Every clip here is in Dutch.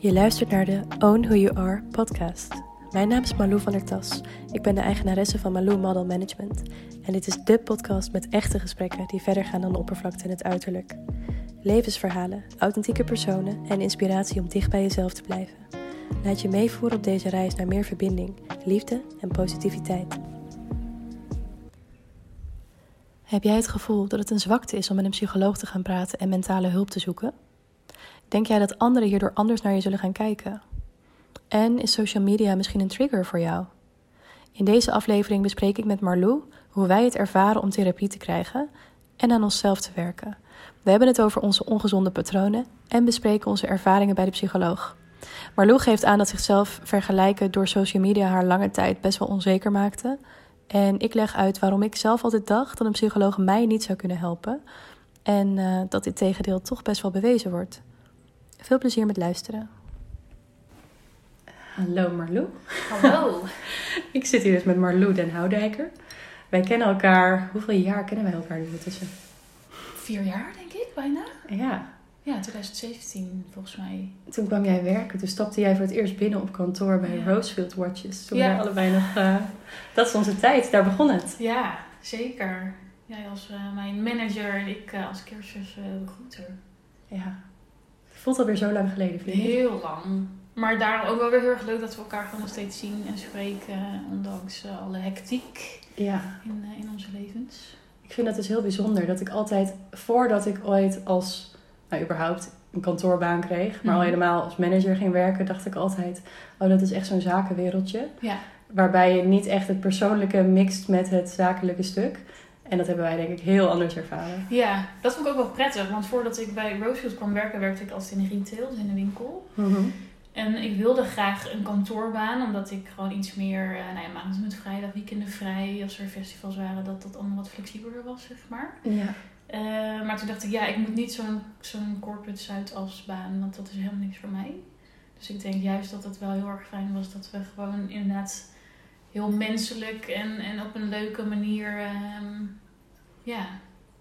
Je luistert naar de Own Who You Are podcast. Mijn naam is Malou van der Tas. Ik ben de eigenaresse van Malou Model Management. En dit is de podcast met echte gesprekken die verder gaan dan de oppervlakte en het uiterlijk. Levensverhalen, authentieke personen en inspiratie om dicht bij jezelf te blijven. Laat je meevoeren op deze reis naar meer verbinding, liefde en positiviteit. Heb jij het gevoel dat het een zwakte is om met een psycholoog te gaan praten en mentale hulp te zoeken? Denk jij dat anderen hierdoor anders naar je zullen gaan kijken? En is social media misschien een trigger voor jou? In deze aflevering bespreek ik met Marlou hoe wij het ervaren om therapie te krijgen en aan onszelf te werken. We hebben het over onze ongezonde patronen en bespreken onze ervaringen bij de psycholoog. Marlou geeft aan dat zichzelf vergelijken door social media haar lange tijd best wel onzeker maakte. En ik leg uit waarom ik zelf altijd dacht dat een psycholoog mij niet zou kunnen helpen. En uh, dat dit tegendeel toch best wel bewezen wordt. Veel plezier met luisteren. Hallo Marlou. Hallo. ik zit hier dus met Marlou den Houdijker. Wij kennen elkaar, hoeveel jaar kennen wij elkaar nu ondertussen? Vier jaar denk ik, bijna. Ja. Ja, 2017 volgens mij. Toen kwam jij werken, toen stapte jij voor het eerst binnen op kantoor bij Ja. Rosefield Watches. Toen Ja. allebei nog, eh, dat is onze tijd, daar begon het. Ja, zeker. Jij als eh, mijn manager en ik eh, als cursus eh, recruiter. Ja. Het voelt alweer zo lang geleden, vind ik. Heel lang. Maar daarom ook wel weer heel erg leuk dat we elkaar gewoon nog steeds zien en spreken. Ondanks eh, alle hectiek Ja. in, eh, in onze levens. Ik vind dat dus heel bijzonder. Dat ik altijd, voordat ik ooit als, nou überhaupt een kantoorbaan kreeg, maar al Mhm. helemaal als manager ging werken, dacht ik altijd, oh dat is echt zo'n zakenwereldje. Ja. Waarbij je niet echt het persoonlijke mixt met het zakelijke stuk. En dat hebben wij denk ik heel anders ervaren. Ja, dat vond ik ook wel prettig. Want voordat ik bij Rosefield kwam werken, werkte ik altijd in retail, dus in de winkel. En ik wilde graag een kantoorbaan, omdat ik gewoon iets meer, eh nou ja, maandag met vrijdag, weekenden vrij, als er festivals waren, dat dat allemaal wat flexibeler was, zeg maar. Ja. Eh, maar toen dacht ik, ja, ik moet niet zo'n zo'n corporate Zuidas-baan, want dat is helemaal niks voor mij. Dus ik denk juist dat het wel heel erg fijn was dat we gewoon inderdaad heel menselijk en, en op een leuke manier, ehm, ja,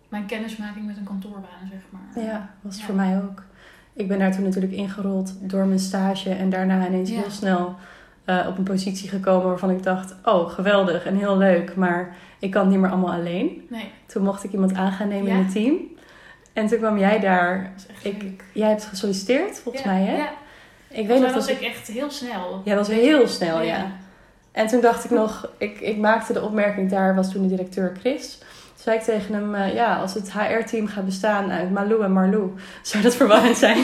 mijn kennismaking met een kantoorbaan, zeg maar. Ja, was het Ja. voor mij ook. Ik ben daar toen natuurlijk ingerold door mijn stage en daarna ineens Ja. heel snel eh, op een positie gekomen waarvan ik dacht, oh geweldig en heel leuk, maar ik kan het niet meer allemaal alleen. Nee, Toen mocht ik iemand aan gaan nemen Ja. in het team. En toen kwam jij daar. dat Ik-. Jij hebt gesolliciteerd, volgens Ja, mij, hè? Ja, Ik weet nog mij was dat ik echt heel snel. Jij was heel snel, ja. En toen dacht ik nog, ik, ik maakte de opmerking, daar was toen de directeur Chris. Toen zei ik tegen hem, eh, ja, als het HR-team gaat bestaan uit Malou en Marlou, zou dat verwarrend zijn.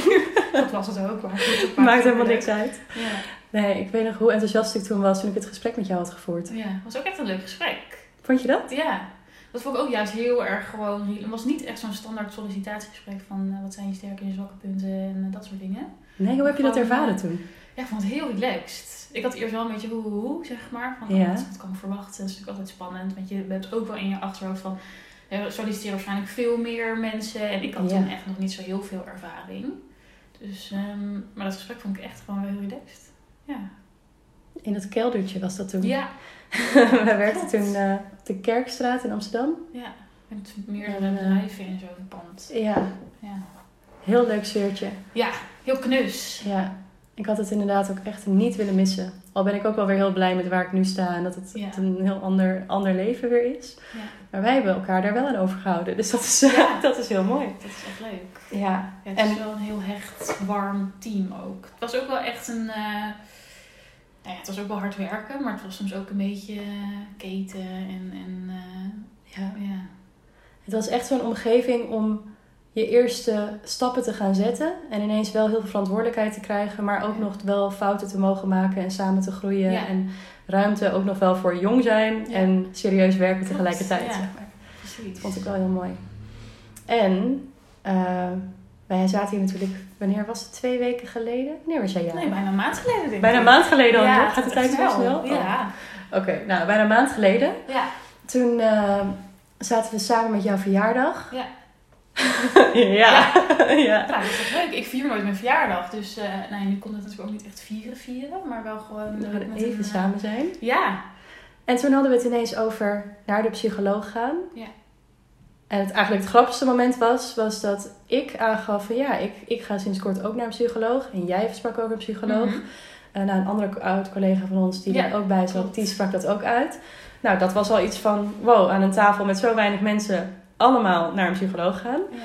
Dat was het ook. Maar Maakt helemaal niks uit. Ja. Nee, ik weet nog hoe enthousiast ik toen was toen ik het gesprek met jou had gevoerd. ja, het was ook echt een leuk gesprek. Vond je dat? Ja, dat vond ik ook juist heel erg gewoon... Het was niet echt zo'n standaard sollicitatiegesprek van... eh, wat zijn je sterke en je zwakke punten en eh, dat soort dingen. Nee, hoe heb je dat ervaren toen? Ja, ik vond het heel relaxed. Ik had eerst wel een beetje hoe, hoe, hoe, zeg maar. Van, Ja. oh, wat, kan ik verwachten? Dat is natuurlijk altijd spannend. Want je bent ook wel in je achterhoofd van... eh, solliciteren waarschijnlijk veel meer mensen. En ik had Ja. toen echt nog niet zo heel veel ervaring. Dus, ehm, maar dat gesprek vond ik echt gewoon wel heel relaxed. Ja. In dat keldertje was dat toen. Ja, Wij werkten toen eh, op de Kerkstraat in Amsterdam. ja. Met meerdere En, eh, bedrijven in zo'n pand. Ja, Ja. heel leuk sfeertje. ja, heel knus. Ja, ik had het inderdaad ook echt niet willen missen. Al ben ik ook wel weer heel blij met waar ik nu sta en dat het Ja. een heel ander, ander leven weer is. Ja. Maar wij hebben elkaar daar wel aan overgehouden. Dus dat is, Ja. dat is heel mooi. Dat is echt leuk. Ja, het En- is wel een heel hecht, warm team ook. Het was ook wel echt een... eh, nou ja, het was ook wel hard werken, maar het was soms ook een beetje eh, keten en... en eh, ja. ja. Het was echt zo'n omgeving om je eerste stappen te gaan zetten. En ineens wel heel veel verantwoordelijkheid te krijgen. Maar ook Ja. nog wel fouten te mogen maken en samen te groeien. Ja. En ruimte ook nog wel voor jong zijn Ja. en serieus werken Klopt, tegelijkertijd. ja. Zeg maar. Precies. Dat vond ik wel heel mooi. En eh, wij zaten hier natuurlijk, wanneer was het? Twee weken geleden? Wanneer was jij jarig? Nee, bijna een maand geleden denk ik. Bijna een maand geleden al. Ja. Gaat de tijd zo snel? Oh. Ja. Oké, nou bijna een maand geleden. Ja. Toen eh, zaten we samen met jouw verjaardag. Ja. ja. ja. Nou, dat is leuk. Ik vier nooit mijn verjaardag, dus nou, ja, nu kon het natuurlijk ook niet echt vieren vieren, maar wel gewoon... We eh, even een, eh, samen zijn. Ja. En toen hadden we het ineens over naar de psycholoog gaan. Ja. En het, eigenlijk het grappigste moment was, was dat ik aangaf van ja, ik, ik ga sinds kort ook naar een psycholoog. En jij sprak ook een psycholoog. Mhm. En nou, een andere oud collega van ons die Ja, daar ook bij zat, die sprak dat ook uit. Nou, dat was al iets van wow, aan een tafel met zo weinig mensen allemaal naar een psycholoog gaan. Ja.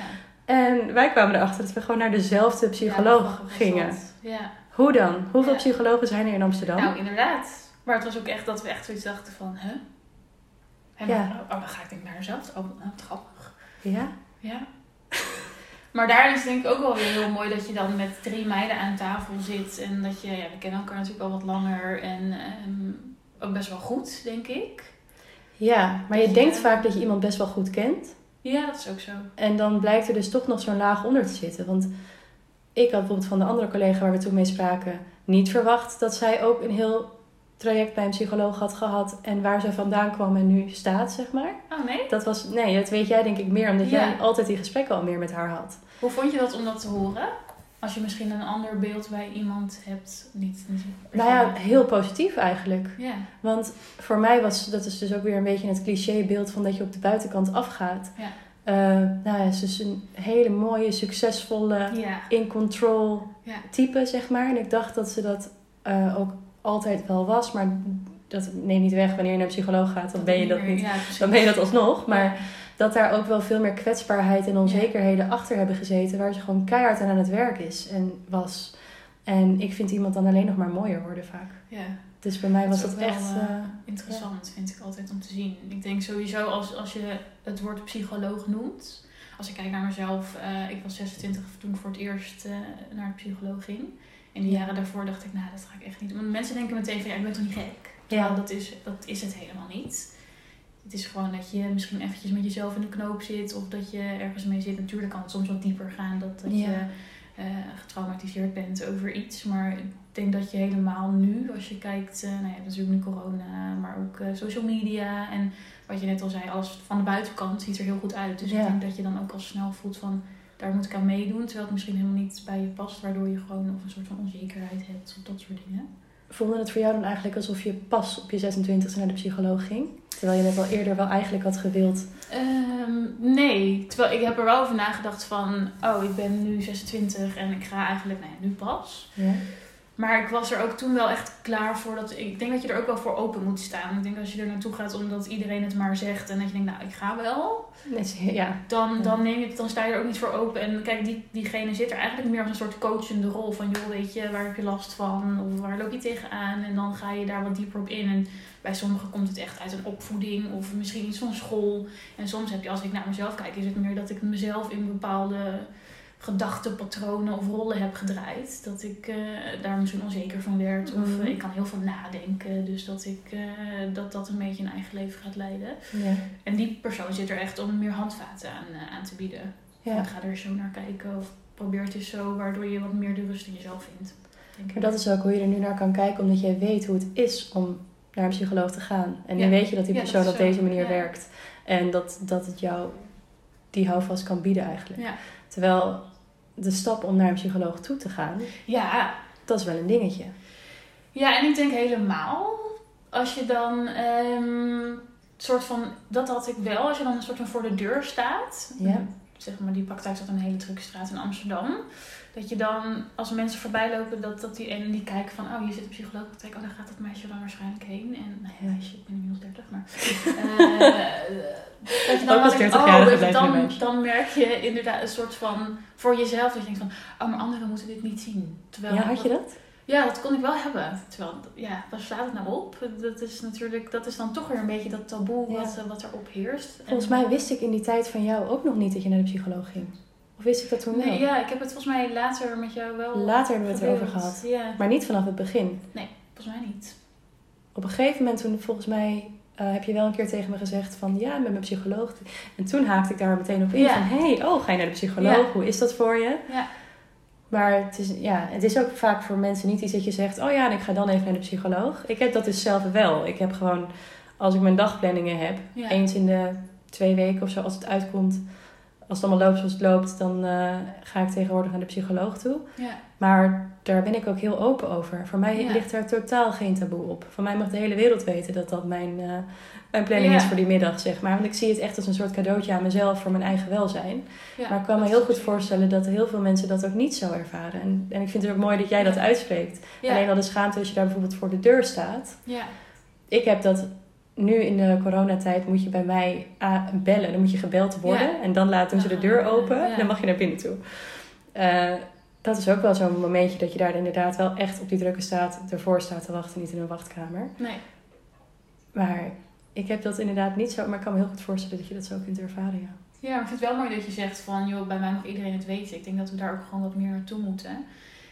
En wij kwamen erachter dat we gewoon naar dezelfde psycholoog gingen. Ja. Hoe dan? Hoeveel psychologen zijn er in Amsterdam? Nou, inderdaad. Maar het was ook echt dat we echt zoiets dachten van, hè? En Ja. dan, oh, dan ga ik denk ik naar mezelf. Oh, wat grappig. ja? Ja. maar daarin is het denk ik ook wel weer heel mooi dat je dan met drie meiden aan tafel zit. En dat je, ja, we kennen elkaar natuurlijk al wat langer. En ehm, ook best wel goed, denk ik. Ja, maar je denkt vaak dat je iemand best wel goed kent. Ja, dat is ook zo. En dan blijkt er dus toch nog zo'n laag onder te zitten. Want ik had bijvoorbeeld van de andere collega waar we toen mee spraken niet verwacht dat zij ook een heel traject bij een psycholoog had gehad en waar ze vandaan kwam en nu staat, zeg maar. Oh nee? Dat was, nee, dat weet jij denk ik meer, omdat Ja. jij altijd die gesprekken al meer met haar had. Hoe vond je dat om dat te horen? Als je misschien een ander beeld bij iemand hebt. Niet, niet Nou ja, heel positief eigenlijk. Ja, Want voor mij was, dat is dus ook weer een beetje het clichébeeld van dat je op de buitenkant afgaat. Ja. Eh, nou ja, ze is een hele mooie, succesvolle, in control type, zeg maar. En ik dacht dat ze dat eh, ook altijd wel was. Maar dat neemt niet weg wanneer je naar een psycholoog gaat. Dan ben je dat meer- niet. Ja. Dan ben je dat alsnog. Maar. Dat daar ook wel veel meer kwetsbaarheid en onzekerheden achter hebben gezeten. Waar ze gewoon keihard aan aan het werk is en was. En ik vind iemand dan alleen nog maar mooier worden vaak. ja. Dus bij mij was Dat echt... wel, eh, eh, interessant, vind ik altijd om te zien. Ik denk sowieso als, als je het woord psycholoog noemt. Als ik kijk naar mezelf, eh, ik was 26 toen ik voor het eerst naar de psycholoog ging. In de Ja. jaren daarvoor dacht ik, nou dat ga ik echt niet doen. Want mensen denken meteen van, ja, ik ben toch niet gek? Terwijl Ja. dat, is, dat is het helemaal niet. Het is gewoon dat je misschien eventjes met jezelf in de knoop zit. Of dat je ergens mee zit. Natuurlijk kan het soms wat dieper gaan. Dat, dat Ja. je eh, getraumatiseerd bent over iets. Maar ik denk dat je helemaal nu, als je kijkt, eh nou ja, je hebt natuurlijk nu corona, maar ook eh, social media en wat je net al zei, alles van de buitenkant ziet er heel goed uit. Dus Ja. ik denk dat je dan ook al snel voelt van, daar moet ik aan meedoen, terwijl het misschien helemaal niet bij je past, waardoor je gewoon of een soort van onzekerheid hebt of dat soort dingen. Voelde het voor jou dan eigenlijk alsof je pas op je 26e naar de psycholoog ging? Terwijl je net al eerder wel eigenlijk had gewild. Ehm, nee, terwijl ik heb er wel over nagedacht van, oh, ik ben nu 26 en ik ga eigenlijk, nou ja, nu pas. Ja. Maar ik was er ook toen wel echt klaar voor. Dat, ik denk dat je er ook wel voor open moet staan. Ik denk als je er naartoe gaat omdat iedereen het maar zegt. En dat je denkt, nou ik ga wel. Ja. Dan, dan, neem je het, dan sta je er ook niet voor open. En kijk, die, diegene zit er eigenlijk meer als een soort coachende rol. Van joh, weet je, waar heb je last van? Of waar loop je tegenaan? En dan ga je daar wat dieper op in. En bij sommigen komt het echt uit een opvoeding. Of misschien iets van school. En soms heb je, als ik naar mezelf kijk, is het meer dat ik mezelf in bepaalde gedachtenpatronen of rollen heb gedraaid. Dat ik eh, daar misschien onzeker van werd. Of Mhm. eh, ik kan heel veel nadenken. Dus dat ik eh, dat, dat een beetje een eigen leven gaat leiden. En die persoon zit er echt om meer handvaten aan, aan te bieden. ja. En ga er zo naar kijken. Of probeer het eens zo, waardoor je wat meer de rust in jezelf vindt. Maar dat is ook hoe je er nu naar kan kijken, omdat jij weet hoe het is om naar een psycholoog te gaan. En nu Ja. weet je dat die Ja, dat persoon is op deze manier werkt. En dat, dat het jou die houvast kan bieden eigenlijk. Ja. Terwijl de stap om naar een psycholoog toe te gaan, ja, dat is wel een dingetje. Ja, en ik denk helemaal als je dan ehm soort van, dat had ik wel, als je dan een soort van voor de deur staat. Ja. Zeg maar, die praktijk zat in een hele drukke straat in Amsterdam. Dat je dan, als mensen voorbij lopen, dat, dat die, en die kijken van, oh, hier zit een psycholoogpraktijk, oh, daar gaat dat meisje dan waarschijnlijk heen. En, nou ja, shit, ik ben inmiddels 30, maar... eh, dat je dan Ook als wel denkt, 30-jarige oh, dan, meisje. dan merk je inderdaad een soort van, voor jezelf, dat je denkt van, oh, maar anderen moeten dit niet zien. Terwijl, Ja, had je dat? ja, dat kon ik wel hebben. Terwijl, ja, waar slaat het nou op? Dat is natuurlijk, dat is dan toch weer een beetje dat taboe Ja. wat, eh, wat erop heerst. Volgens En, mij wist ik in die tijd van jou ook nog niet dat je naar de psycholoog ging. Of wist ik dat toen wel? Nee, ja, ik heb het volgens mij later met jou wel Later hebben we het erover gehad. Ja, Maar niet vanaf het begin. volgens mij niet. Op een gegeven moment toen volgens mij eh, heb je wel een keer tegen me gezegd van ja, met mijn psycholoog. En toen haakte ik daar meteen op in Ja. van hé, hey, oh, ga je naar de psycholoog? Ja. Hoe is dat voor je? Ja. Maar het is, ja, het is ook vaak voor mensen niet iets dat je zegt, oh ja, en ik ga dan even naar de psycholoog. Ik heb dat dus zelf wel. Ik heb gewoon, als ik mijn dagplanningen heb, eens in de twee weken of zo, als het uitkomt, als het allemaal loopt zoals het loopt, dan eh, ga ik tegenwoordig naar de psycholoog toe. Ja. Maar daar ben ik ook heel open over. Voor mij Ja. ligt er totaal geen taboe op. Voor mij mag de hele wereld weten dat dat mijn, eh, mijn planning Ja. is voor die middag, zeg maar. Want ik zie het echt als een soort cadeautje aan mezelf voor mijn eigen welzijn. Maar ik kan me heel goed voorstellen dat heel veel mensen dat ook niet zo ervaren. En, en ik vind het ook mooi dat jij dat uitspreekt. Alleen al de schaamte als je daar bijvoorbeeld voor de deur staat. Ja. Ik heb dat nu in de coronatijd moet je bij mij ah, bellen. Dan moet je gebeld worden. Ja. En dan laten ze de deur open. Ja. En dan mag je naar binnen toe. Eh, dat is ook wel zo'n momentje dat je daar inderdaad wel echt op die drukke staat, ervoor staat te wachten, niet in een wachtkamer. Nee. Maar ik heb dat inderdaad niet zo, maar ik kan me heel goed voorstellen dat je dat zo kunt ervaren, ja. Ja, maar ik vind het wel mooi dat je zegt van, joh, bij mij mag iedereen het weten. Ik denk dat we daar ook gewoon wat meer naartoe moeten.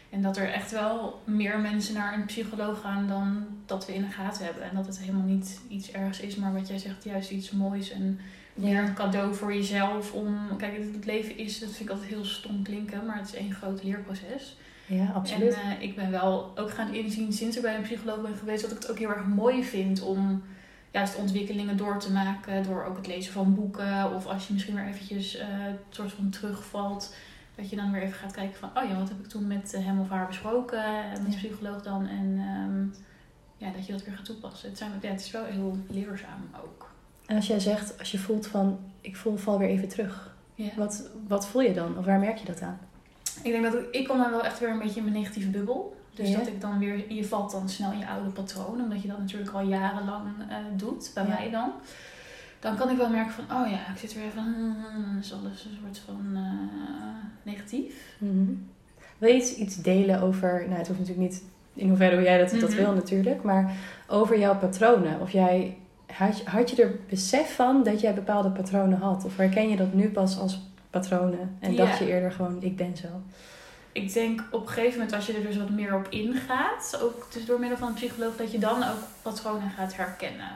En dat er echt wel meer mensen naar een psycholoog gaan dan dat we in de gaten hebben. En dat het helemaal niet iets ergs is, maar wat jij zegt, juist iets moois. En meer een cadeau voor jezelf om... Kijk, het leven is, dat vind ik altijd heel stom klinken, maar het is één groot leerproces. Ja, absoluut. En eh, ik ben wel ook gaan inzien sinds ik bij een psycholoog ben geweest dat ik het ook heel erg mooi vind om juist ontwikkelingen door te maken. Door ook het lezen van boeken. Of als je misschien weer eventjes een soort van terugvalt. Dat je dan weer even gaat kijken van, oh ja, wat heb ik toen met eh, hem of haar besproken? En met de psycholoog dan. En ehm, ja, dat je dat weer gaat toepassen. Het, zijn, ja, het is wel heel leerzaam ook. En als jij zegt, als je voelt van, ik voel, val weer even terug. Wat, wat voel je dan? Of waar merk je dat aan? Ik denk dat ik, ik kom dan wel echt weer een beetje in mijn negatieve bubbel. Dus dat ik dan weer, je valt dan snel in je oude patroon, omdat je dat natuurlijk al jarenlang eh, doet, bij mij dan. Dan kan ik wel merken van, oh ja, ik zit weer even, hmm, dan is alles een soort van eh, negatief. Mhm. Wil je iets, iets delen over, nou het hoeft natuurlijk niet in hoeverre hoe jij dat, dat Mhm. wil natuurlijk, maar over jouw patronen. Of jij, had, je- had je er besef van dat jij bepaalde patronen had? Of herken je dat nu pas als patronen en dacht je eerder gewoon, ik ben zo? Ik denk op een gegeven moment als je er dus wat meer op ingaat, ook dus door middel van een psycholoog, dat je dan ook patronen gaat herkennen.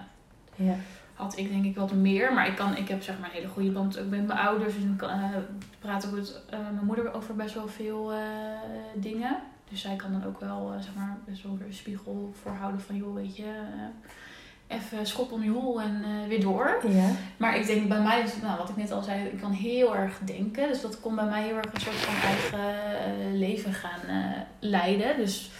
Ja. Had ik denk ik wat meer. Maar ik, kan, ik heb zeg maar een hele goede band ook met mijn ouders. En ik kan, eh, praat ook met eh, mijn moeder over best wel veel eh, dingen. Dus zij kan dan ook wel zeg maar best wel weer een spiegel voorhouden van joh, weet je, even schop om je hol en weer door. Ja. Maar ik denk bij mij, nou, wat ik net al zei, ik kan heel erg denken. Dus dat kon bij mij heel erg een soort van eigen leven gaan leiden. Dus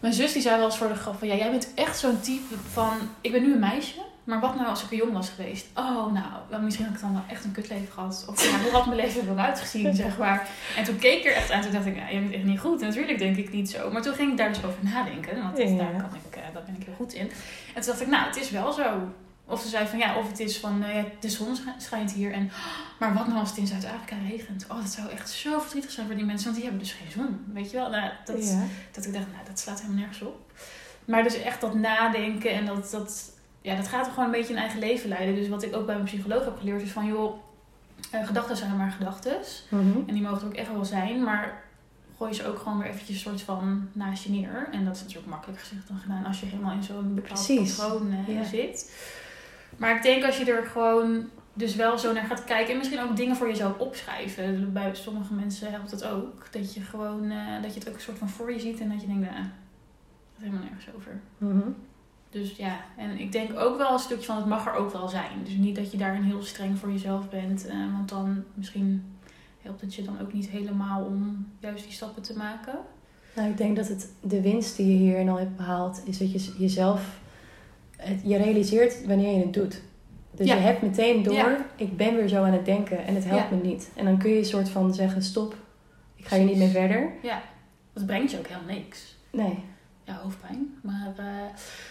mijn zus die zei wel eens voor de grap van... Ja, jij bent echt zo'n type van... Ik ben nu een meisje, maar wat nou als ik een jong was geweest? Oh, nou, misschien had ik dan wel echt een kutleven gehad. Of ja, hoe had mijn leven er dan uitgezien, zeg maar. En toen keek ik er echt aan. Toen dacht ik, ja, jij bent echt niet goed. Natuurlijk denk ik niet zo. Maar toen ging ik daar dus over nadenken. Want dat- Ja. daar, kan ik, eh, daar ben ik heel goed in. En toen dacht ik, nou, het is wel zo. Of ze zei van ja, of het is van eh, ja, de zon sch- schijnt hier en maar wat nou als het in Zuid-Afrika regent? Oh, dat zou echt zo verdrietig zijn voor die mensen, want die hebben dus geen zon. Weet je wel? Nou, dat, ja. dat ik dacht, nou, dat slaat helemaal nergens op. Maar dus echt dat nadenken en dat, dat, ja, dat gaat er gewoon een beetje een eigen leven leiden. Dus wat ik ook bij mijn psycholoog heb geleerd is van joh, eh, gedachten zijn maar gedachten. Mhm. En die mogen er ook echt wel zijn, maar gooi ze ook gewoon weer eventjes soort van naast je neer. En dat is natuurlijk makkelijk gezegd dan gedaan als je helemaal in zo'n bepaald patroon eh, Ja. zit. Maar ik denk als je er gewoon dus wel zo naar gaat kijken en misschien ook dingen voor jezelf opschrijven. Bij sommige mensen helpt het ook. Dat je gewoon, eh, dat je het ook een soort van voor je ziet en dat je denkt, nou, dat is helemaal nergens over. Mhm. Dus ja, en ik denk ook wel een stukje van het mag er ook wel zijn. Dus niet dat je daarin heel streng voor jezelf bent. eh, want dan misschien helpt het je dan ook niet helemaal om juist die stappen te maken. Nou, ik denk dat het, de winst die je hierin al hebt behaald, is dat je jezelf, het, je realiseert wanneer je het doet. Dus Ja. je hebt meteen door, Ja. ik ben weer zo aan het denken en het helpt Ja. me niet. En dan kun je een soort van zeggen, stop, ik ga hier niet meer verder. Dat brengt je ook helemaal niks. Nee. Ja, hoofdpijn. Maar, eh,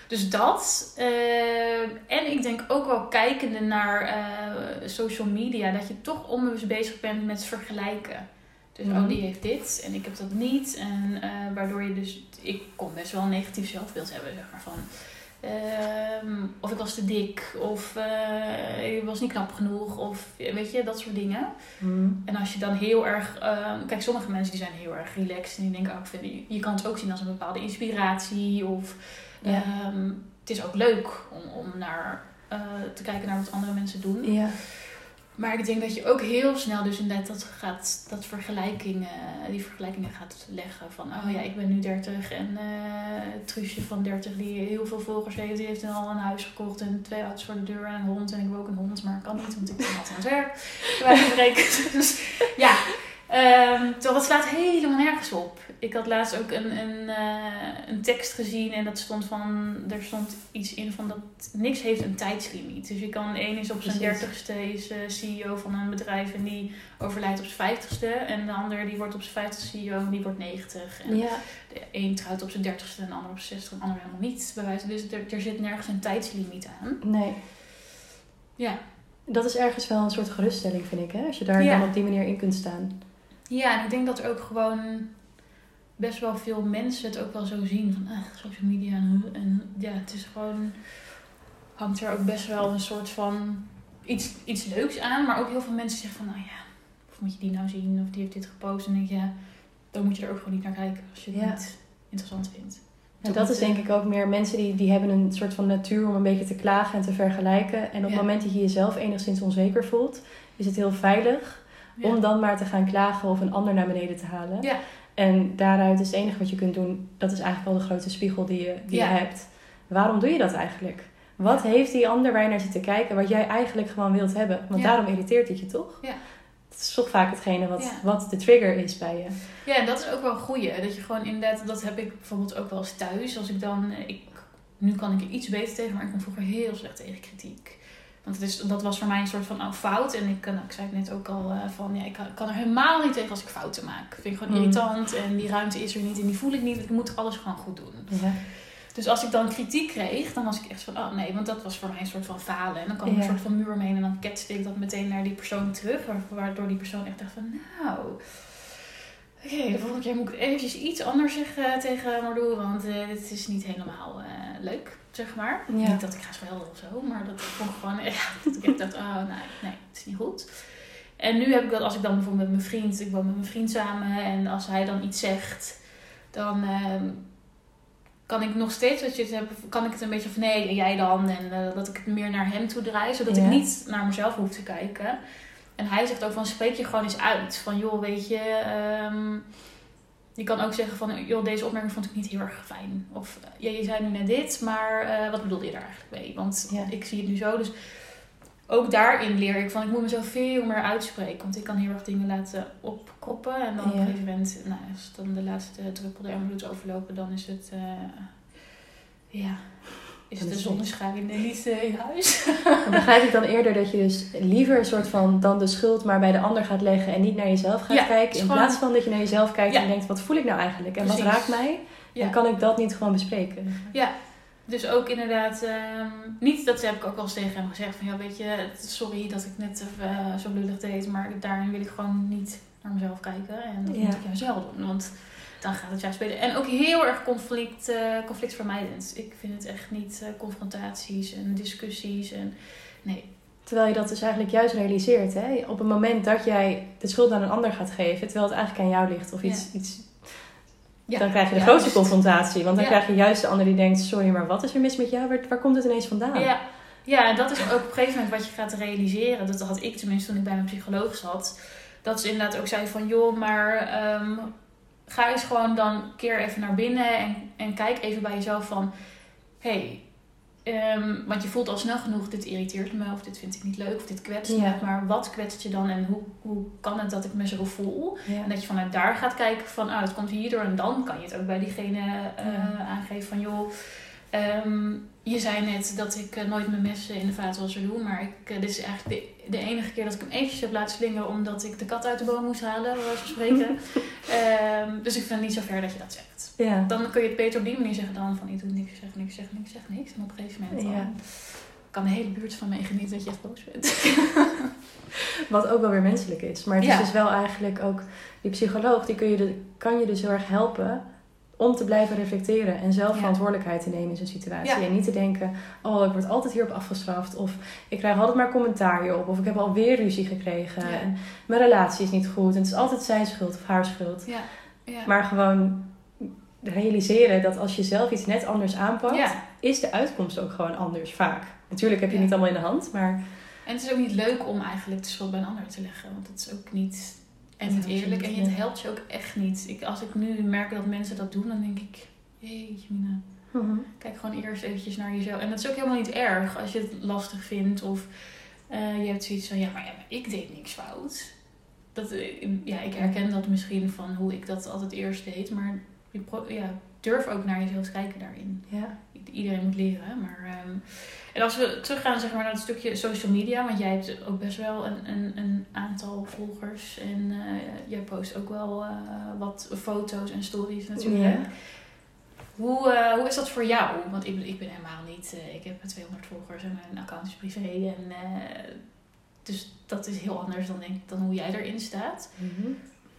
dus dat. eh, en ik denk ook wel kijkende naar eh, social media, dat je toch onbewust bezig bent met vergelijken. Dus Mhm. oh, die heeft dit en ik heb dat niet. En waardoor je dus, ik kon best wel een negatief zelfbeeld hebben, zeg maar van. Ehm, of ik was te dik, of eh, ik was niet knap genoeg, of weet je, dat soort dingen. Mhm. En als je dan heel erg... ehm, kijk, sommige mensen die zijn heel erg relaxed. En die denken ook, vind je, je kan het ook zien als een bepaalde inspiratie. Of Ja. ehm, het is ook leuk om, om naar, eh, te kijken naar wat andere mensen doen. Ja. Maar ik denk dat je ook heel snel dus inderdaad dat, gaat, dat vergelijkingen, die vergelijkingen gaat leggen. Van, oh ja, ik ben nu 30 en eh Truusje van 30 die heel veel volgers heeft. Die heeft al een huis gekocht en twee auto's voor de deur en een hond. En ik wil ook een hond, maar ik kan niet, want ik ben altijd aan het werk. Spreken. Dus ja, Ehm, terwijl dat slaat helemaal nergens op. Ik had laatst ook een, een, eh, een tekst gezien en dat stond van, er stond iets in van dat niks heeft een tijdslimiet. Dus je kan, één is op zijn dertigste is eh, CEO van een bedrijf en die overlijdt op zijn vijftigste. En de ander die wordt op zijn vijftigste CEO en die wordt negentig. En Ja, de een trouwt op zijn dertigste en de ander op zijn zestigste en de ander helemaal niet. Bij wijze. Dus er, er zit nergens een tijdslimiet aan. nee. Ja. Dat is ergens wel een soort geruststelling, vind ik, hè? Als je daar Ja. dan op die manier in kunt staan. Ja, en ik denk dat er ook gewoon best wel veel mensen het ook wel zo zien van ah, social media en, en ja, het is gewoon hangt er ook best wel een soort van iets, iets leuks aan, maar ook heel veel mensen zeggen van nou ja, of moet je die nou zien of die heeft dit gepost en dan denk je ja, dan moet je er ook gewoon niet naar kijken als je het Ja. niet interessant vindt. En dat is denk ik ook meer mensen die, die hebben een soort van natuur om een beetje te klagen en te vergelijken. En op het moment dat je jezelf enigszins onzeker voelt, is het heel veilig Ja. om dan maar te gaan klagen of een ander naar beneden te halen. Ja. En daaruit is het enige wat je kunt doen, dat is eigenlijk al de grootste spiegel die je, die Ja. je hebt. Waarom doe je dat eigenlijk? Wat heeft die ander waar je naar zit te kijken, wat jij eigenlijk gewoon wilt hebben? Want daarom irriteert het je toch? Ja. Het is toch vaak hetgene wat, wat de trigger is bij je. Ja, en dat is ook wel een goeie. Dat je gewoon inderdaad, dat heb ik bijvoorbeeld ook wel eens thuis. Als ik dan, ik, nu kan ik er iets beter tegen, maar ik kon vroeger heel slecht tegen kritiek. Want het is, dat was voor mij een soort van oh, fout. En ik, eh, nou, ik zei het net ook al eh, van, ja, ik kan, kan er helemaal niet tegen als ik fouten maak. Vind ik gewoon Mm. irritant en die ruimte is er niet en die voel ik niet. Ik moet alles gewoon goed doen. Ja. Dus als ik dan kritiek kreeg, dan was ik echt van, oh nee, want dat was voor mij een soort van falen. En dan kwam er Ja. een soort van muur omheen en dan ketste ik dat meteen naar die persoon terug. wa- Waardoor die persoon echt dacht van, nou, oké, de volgende keer moet ik eventjes iets anders zeggen tegen Mardoe, want eh, dit is niet helemaal leuk, zeg maar. Ja. Niet dat ik ga schelden of zo, maar dat ik gewoon, ja, dat ik echt dacht, oh nee, nee, het is niet goed. En nu heb ik dat als ik dan bijvoorbeeld met mijn vriend, ik woon met mijn vriend samen en als hij dan iets zegt, dan ehm, kan ik nog steeds, wat je het hebt, kan ik het een beetje van nee, en jij dan, en eh, dat ik het meer naar hem toe draai, zodat Ja. ik niet naar mezelf hoef te kijken. En hij zegt ook van spreek je gewoon eens uit, van joh, weet je, ehm, je kan ook zeggen van joh, deze opmerking vond ik niet heel erg fijn. Of ja, je zei nu net dit, maar eh, wat bedoelde je daar eigenlijk mee? Want Ja. ik zie het nu zo, dus ook daarin leer ik van ik moet mezelf veel meer uitspreken. Want ik kan heel erg dingen laten opkroppen. En dan op een gegeven moment, nou, als dan de laatste druppel de doet overlopen, dan is het, eh, ja, is het de zonneschijn en niet in huis. Dan begrijp ik dan eerder dat je dus liever een soort van dan de schuld maar bij de ander gaat leggen en niet naar jezelf gaat Ja, kijken. In gewoon- plaats van dat je naar jezelf kijkt Ja. en denkt, wat voel ik nou eigenlijk? En wat raakt mij? Ja. Dan kan ik dat niet gewoon bespreken. Dus ook inderdaad, ehm, niet, dat heb ik ook al eens tegen hem gezegd, van ja weet je, sorry dat ik net eh, zo lullig deed, maar daarin wil ik gewoon niet naar mezelf kijken. En dat Ja. moet ik juist wel doen, want dan gaat het juist spelen. En ook heel erg conflict, eh, conflictvermijdend. Ik vind het echt niet eh, confrontaties en discussies en nee. Terwijl je dat dus eigenlijk juist realiseert. Hè? Op het moment dat jij de schuld aan een ander gaat geven, terwijl het eigenlijk aan jou ligt of iets, iets Ja, dan krijg je de juist. grootste confrontatie. Want dan Ja. krijg je juist de ander die denkt, sorry, maar wat is er mis met jou? Waar, waar komt het ineens vandaan? Ja, ja, en dat is ook op een gegeven moment wat je gaat realiseren. Dat had ik tenminste toen ik bij mijn psycholoog zat. Dat ze inderdaad ook zei van, joh, maar ehm, ga eens gewoon dan keer even naar binnen en, en kijk even bij jezelf van, hé, hey, ehm, want je voelt al snel genoeg, dit irriteert me of dit vind ik niet leuk of dit kwetst Ja. me. Maar wat kwetst je dan en hoe, hoe kan het dat ik me zo voel? Ja. En dat je vanuit daar gaat kijken van, ah, het komt hierdoor. En dan kan je het ook bij diegene eh, Ja. aangeven van, joh, ehm, je zei net dat ik eh, nooit mijn messen in de vaatwasser doe. Maar ik, eh, dit is eigenlijk de, de enige keer dat ik hem eventjes heb laten slingeren omdat ik de kat uit de boom moest halen, van spreken. Ehm, dus ik vind het niet zo ver dat je dat zegt. Ja. Dan kun je het beter op die manier zeggen dan van, ik doe niks, ik zeg niks, ik zeg niks, ik zeg niks. En op een gegeven moment dan Ja. kan de hele buurt van mij genieten dat je echt boos bent. Wat ook wel weer menselijk is. Maar het Ja. is dus wel eigenlijk ook... Die psycholoog, die kun je de, kan je dus heel erg helpen... om te blijven reflecteren en zelf Ja. verantwoordelijkheid te nemen in zo'n situatie. Ja. En niet te denken, oh, ik word altijd hierop afgestraft. Of ik krijg altijd maar commentaar hierop. Of ik heb alweer ruzie gekregen. Ja. En mijn relatie is niet goed. En het is altijd zijn schuld of haar schuld. ja. ja. Maar gewoon realiseren dat als je zelf iets net anders aanpakt... is de uitkomst ook gewoon anders, vaak. Natuurlijk heb je niet allemaal in de hand, maar... En het is ook niet leuk om eigenlijk de schuld bij een ander te leggen. Want het is ook niet, en Het niet eerlijk. En het helpt je ook echt niet. Ik, als ik nu merk dat mensen dat doen, dan denk ik... Jeetje mina, kijk gewoon eerst eventjes naar jezelf. En dat is ook helemaal niet erg als je het lastig vindt. Of eh, je hebt zoiets van, ja maar, ja, maar ik deed niks fout. dat, eh, ja, ik herken dat misschien van hoe ik dat altijd eerst deed. Maar ja, durf ook naar jezelf te kijken daarin. Ja. Iedereen moet leren. hè, Maar, ehm, en als we teruggaan zeg maar, naar het stukje social media. Want jij hebt ook best wel een, een, een aantal volgers. En eh, jij post ook wel eh, wat foto's en stories natuurlijk. Ja. Hoe, eh, hoe is dat voor jou? Want ik ben, ik ben helemaal niet... ik heb 200 volgers en mijn account is privé. En, dus dat is heel anders dan, denk, dan hoe jij erin staat. Mhm.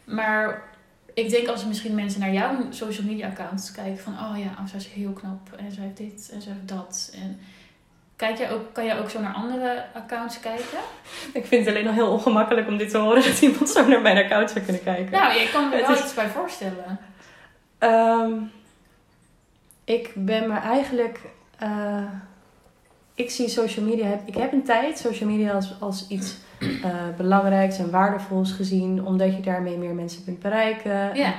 Maar ik denk als misschien mensen naar jouw social media accounts kijken van... Oh ja, oh, zij is heel knap en zij heeft dit en zij heeft dat. En kijk jij ook, kan jij ook zo naar andere accounts kijken? Ik vind het alleen al heel ongemakkelijk om dit te horen dat iemand zo naar mijn account zou kunnen kijken. Nou, je kan me wel is- iets bij voorstellen. Ehm, ik ben me eigenlijk. eh, ik zie social media. Ik heb een tijd social media als, als iets eh, belangrijks en waardevols gezien, omdat je daarmee meer mensen kunt bereiken. Ja,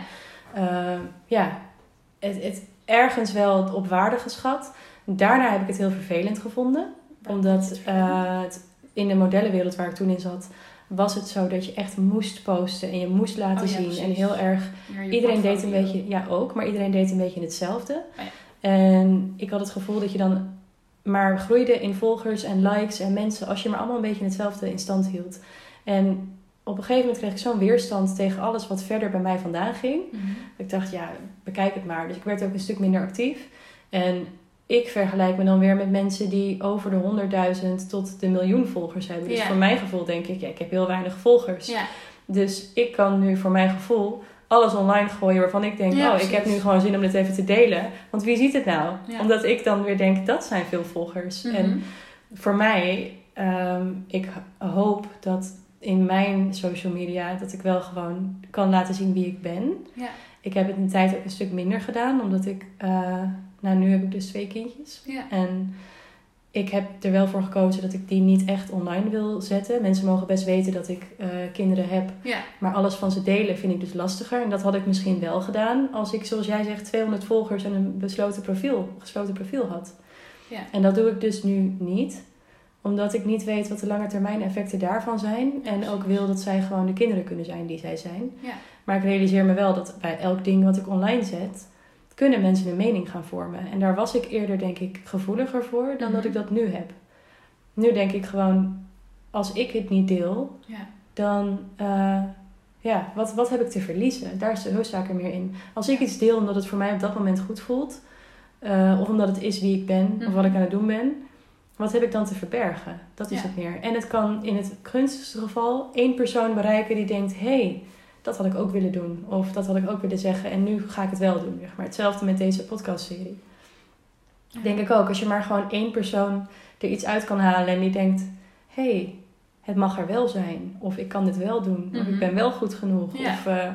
Eh, ja, het, het ergens wel op waarde geschat. Daarna heb ik het heel vervelend gevonden. Omdat eh, het, in de modellenwereld waar ik toen in zat, was het zo dat je echt moest posten en je moest laten Oh ja, zien. precies. En heel erg Iedereen deed een beetje, ja ook, maar iedereen deed een beetje hetzelfde. Oh En ik had het gevoel dat je dan maar groeide in volgers en likes en mensen als je maar allemaal een beetje hetzelfde in stand hield. En op een gegeven moment kreeg ik zo'n weerstand tegen alles wat verder bij mij vandaan ging. Mhm. Ik dacht, ja, bekijk het maar. Dus ik werd ook een stuk minder actief. En ik vergelijk me dan weer met mensen die over de 100.000 tot de miljoen volgers hebben. Dus voor mijn gevoel denk ik, ja, ik heb heel weinig volgers. Dus ik kan nu voor mijn gevoel alles online gooien waarvan ik denk, Ja, oh, ik heb nu gewoon zin om dit even te delen. Want wie ziet het nou? Ja. Omdat ik dan weer denk, dat zijn veel volgers. Mhm. En voor mij, ehm, ik hoop dat in mijn social media, dat ik wel gewoon kan laten zien wie ik ben. Ja. Ik heb het een tijd ook een stuk minder gedaan, omdat ik, eh, nou nu heb ik dus twee kindjes. En ik heb er wel voor gekozen dat ik die niet echt online wil zetten. Mensen mogen best weten dat ik eh, kinderen heb. ja. Maar alles van ze delen vind ik dus lastiger. En dat had ik misschien wel gedaan als ik, zoals jij zegt, 200 volgers en een besloten profiel, gesloten profiel had. Ja. En dat doe ik dus nu niet. Omdat ik niet weet wat de lange termijn effecten daarvan zijn. En ook wil dat zij gewoon de kinderen kunnen zijn die zij zijn. Ja. Maar ik realiseer me wel dat bij elk ding wat ik online zet, kunnen mensen een mening gaan vormen. En daar was ik eerder, denk ik, gevoeliger voor dan dat Mhm. ik dat nu heb. Nu denk ik gewoon, als ik het niet deel, ja. dan, eh, ja, wat, wat heb ik te verliezen? Daar is de hoofdzaak er meer in. Als ik iets deel omdat het voor mij op dat moment goed voelt, eh, of omdat het is wie ik ben, of wat ik Mhm. aan het doen ben, wat heb ik dan te verbergen? Dat is Ja. het meer. En het kan in het gunstigste geval één persoon bereiken die denkt: hé, hey, dat had ik ook willen doen, of dat had ik ook willen zeggen, en nu ga ik het wel doen. Zeg maar. Hetzelfde met deze podcastserie. Ja. Denk ik ook, als je maar gewoon één persoon er iets uit kan halen en die denkt: hé, hey, het mag er wel zijn. Of ik kan dit wel doen. Of Mhm. ik ben wel goed genoeg. Ja. Of eh,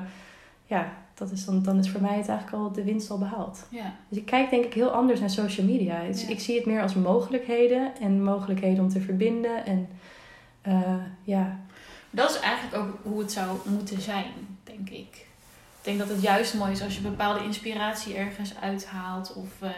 ja, dat is dan, dan is voor mij het eigenlijk al de winst al behaald. ja. Dus ik kijk denk ik heel anders naar social media. Dus Ja. Ik zie het meer als mogelijkheden. En mogelijkheden om te verbinden. En eh, ja, Dat is eigenlijk ook hoe het zou moeten zijn, denk ik. Ik denk dat het juist mooi is als je bepaalde inspiratie ergens uithaalt. Of eh,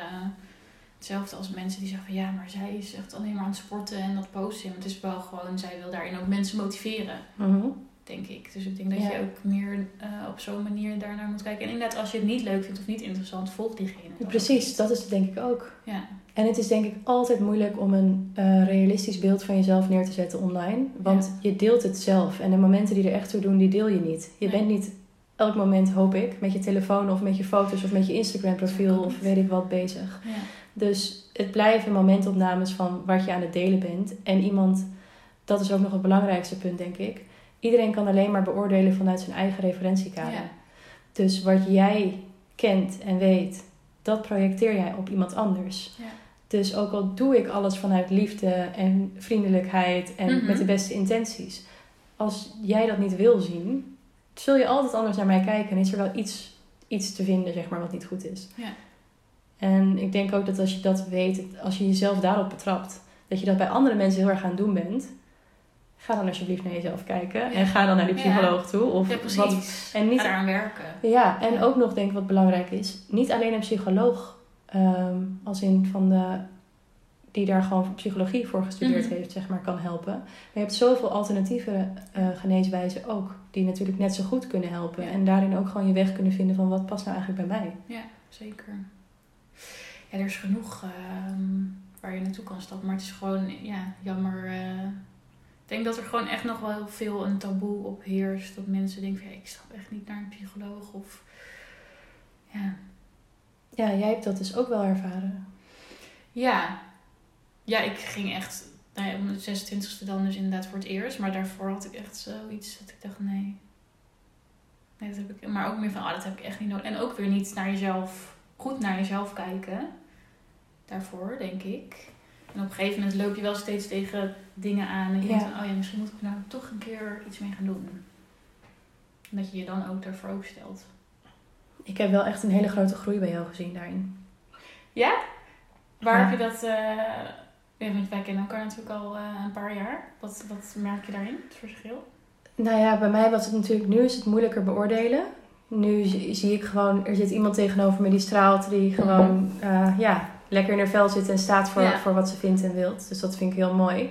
hetzelfde als mensen die zeggen van ja, maar zij is echt alleen maar aan het sporten en dat posten. Want het is wel gewoon, zij wil daarin ook mensen motiveren, Mhm. denk ik. Dus ik denk dat Ja. je ook meer eh, op zo'n manier daarnaar moet kijken. En inderdaad, als je het niet leuk vindt of niet interessant, volg diegene. precies. Dat is het denk ik ook. Ja, En het is denk ik altijd moeilijk om een eh, realistisch beeld van jezelf neer te zetten online. Want je deelt het zelf. En de momenten die er echt toe doen, die deel je niet. Je Nee. bent niet elk moment, hoop ik, met je telefoon of met je foto's of met je Instagram profiel of weet ik wat bezig. ja. Dus het blijven momentopnames van wat je aan het delen bent. En iemand, dat is ook nog het belangrijkste punt, denk ik. Iedereen kan alleen maar beoordelen vanuit zijn eigen referentiekader. Ja. Dus wat jij kent en weet, dat projecteer jij op iemand anders. Ja. Dus ook al doe ik alles vanuit liefde en vriendelijkheid en Mhm. met de beste intenties. Als jij dat niet wil zien, zul je altijd anders naar mij kijken. En is er wel iets, iets te vinden, zeg maar, wat niet goed is. Ja. En ik denk ook dat als je dat weet, als je jezelf daarop betrapt, dat je dat bij andere mensen heel erg aan het doen bent. Ga dan alsjeblieft naar jezelf kijken. Ja. En ga dan naar die Ja. psycholoog toe. Of ja, precies. wat, en niet Ga werken. ja, en ook nog denk ik wat belangrijk is. Niet alleen een psycholoog, ehm, als in van de die daar gewoon psychologie voor gestudeerd Mhm. heeft, zeg maar, kan helpen. Maar je hebt zoveel alternatieve eh, geneeswijzen ook, die natuurlijk net zo goed kunnen helpen. Ja. En daarin ook gewoon je weg kunnen vinden van wat past nou eigenlijk bij mij. Ja, zeker. Ja, er is genoeg ehm, waar je naartoe kan stappen. Maar het is gewoon, ja, jammer. eh. ik denk dat er gewoon echt nog wel heel veel een taboe op heerst. Dat mensen denken van, ja, ik stap echt niet naar een psycholoog. Of, ja. Ja, jij hebt dat dus ook wel ervaren. Ja. Ja, ik ging echt, nou ja, om de 26e dan dus inderdaad voor het eerst. Maar daarvoor had ik echt zoiets dat ik dacht, nee. Nee, dat heb ik, maar ook meer van, oh, dat heb ik echt niet nodig. En ook weer niet naar jezelf, goed naar jezelf kijken. Daarvoor, denk ik. En op een gegeven moment loop je wel steeds tegen dingen aan. En je Ja. denkt, oh ja, misschien moet ik nou toch een keer iets mee gaan doen. En dat je je dan ook daarvoor opstelt. Ik heb wel echt een hele grote groei bij jou gezien daarin. Ja? Waar Ja. heb je dat... ja, want wij kennen elkaar natuurlijk al eh, een paar jaar. Wat, wat merk je daarin, het verschil? Nou ja, bij mij was het natuurlijk, nu is het moeilijker beoordelen. Nu zie ik gewoon, er zit iemand tegenover me die straalt, die gewoon eh, ja, lekker in haar vel zit en staat voor, Ja. voor wat ze vindt en wilt. Dus dat vind ik heel mooi.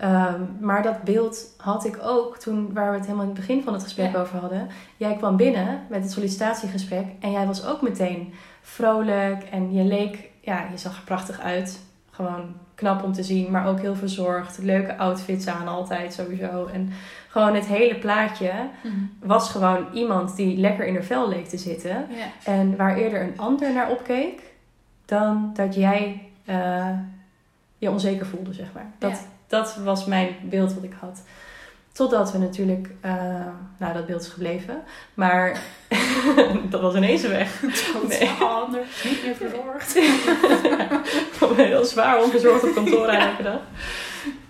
Ehm, maar dat beeld had ik ook toen, waar we het helemaal in het begin van het gesprek Ja. over hadden. Jij kwam binnen met het sollicitatiegesprek en jij was ook meteen vrolijk en je leek, ja, je zag er prachtig uit. Gewoon knap om te zien, maar ook heel verzorgd. Leuke outfits aan altijd sowieso. En gewoon het hele plaatje was gewoon iemand die lekker in haar vel leek te zitten. Ja. En waar eerder een ander naar opkeek, dan dat jij eh, je onzeker voelde, zeg maar. Dat, Ja. Dat was mijn beeld wat ik had. Totdat we natuurlijk, eh, nou dat beeld is gebleven, maar dat was ineens weg. Nee. Totaal anders. Niet meer verzorgd. Ik kwam heel zwaar onverzorgd op kantoor elke dag.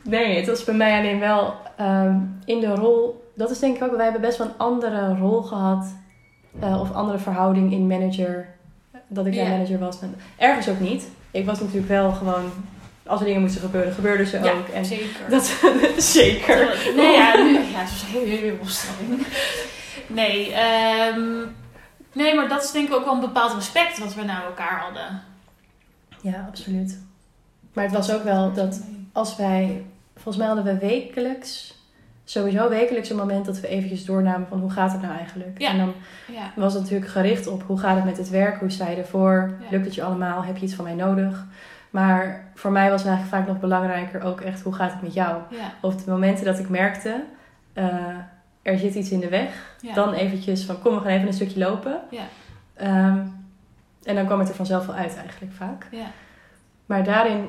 Nee, het was bij mij alleen wel ehm, in de rol. Dat is denk ik ook, wij hebben best wel een andere rol gehad. eh, of andere verhouding in manager. Dat ik jouw Ja. manager was. Ergens ook niet. Ik was natuurlijk wel gewoon. Als er dingen moesten gebeuren, gebeurden ze Ja, ook. En zeker. dat zeker. Nee, ja, nu, ja, het is een hele opstelling. Nee, ehm, nee, maar dat is denk ik ook wel een bepaald respect wat we naar elkaar hadden. Ja, absoluut. Maar het was ook wel dat als wij, volgens mij hadden we wekelijks, sowieso wekelijks een moment dat we eventjes doornamen van hoe gaat het nou eigenlijk? Ja. En dan Ja, was het natuurlijk gericht op hoe gaat het met het werk, hoe sta je ervoor, lukt het je allemaal, heb je iets van mij nodig? Maar voor mij was eigenlijk vaak nog belangrijker ook echt hoe gaat het met jou? ja, Op de momenten dat ik merkte, eh, er zit iets in de weg, ja. dan eventjes van kom we gaan even een stukje lopen. Ja. Ehm, en dan kwam het er vanzelf wel uit eigenlijk vaak. Ja. Maar daarin,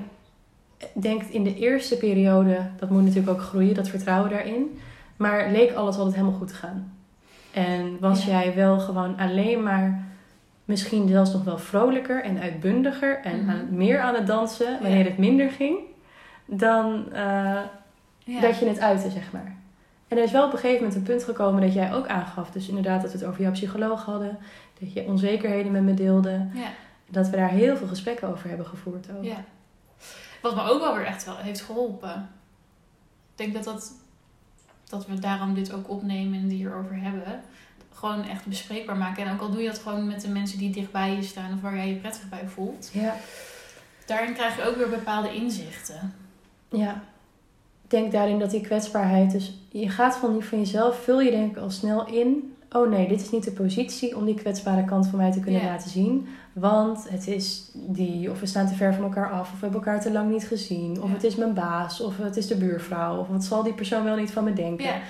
denk ik in de eerste periode, dat moet natuurlijk ook groeien, dat vertrouwen daarin. Maar leek alles altijd helemaal goed te gaan. En was jij wel gewoon alleen maar misschien zelfs nog wel vrolijker en uitbundiger en Mhm. aan, meer aan het dansen wanneer Ja. het minder ging, dan eh, ja. dat je het uitte, zeg maar. En er is wel op een gegeven moment een punt gekomen dat jij ook aangaf. Dus inderdaad dat we het over jouw psycholoog hadden. Dat je onzekerheden met me deelde. Ja. Dat we daar heel veel gesprekken over hebben gevoerd ook. Ja. Wat me ook wel weer echt wel heeft geholpen. Ik denk dat, dat, dat we daarom dit ook opnemen en hierover hebben. Gewoon echt bespreekbaar maken. En ook al doe je dat gewoon met de mensen die dichtbij je staan of waar jij je prettig bij voelt. Ja. Daarin krijg je ook weer bepaalde inzichten. ja. Ik denk daarin dat die kwetsbaarheid... Dus je gaat van, van jezelf, vul je denk ik al snel in... Oh nee, dit is niet de positie om die kwetsbare kant van mij te kunnen laten zien. Want het is die, of we staan te ver van elkaar af, of we hebben elkaar te lang niet gezien. Of het is mijn baas, of het is de buurvrouw. Of wat zal die persoon wel niet van me denken.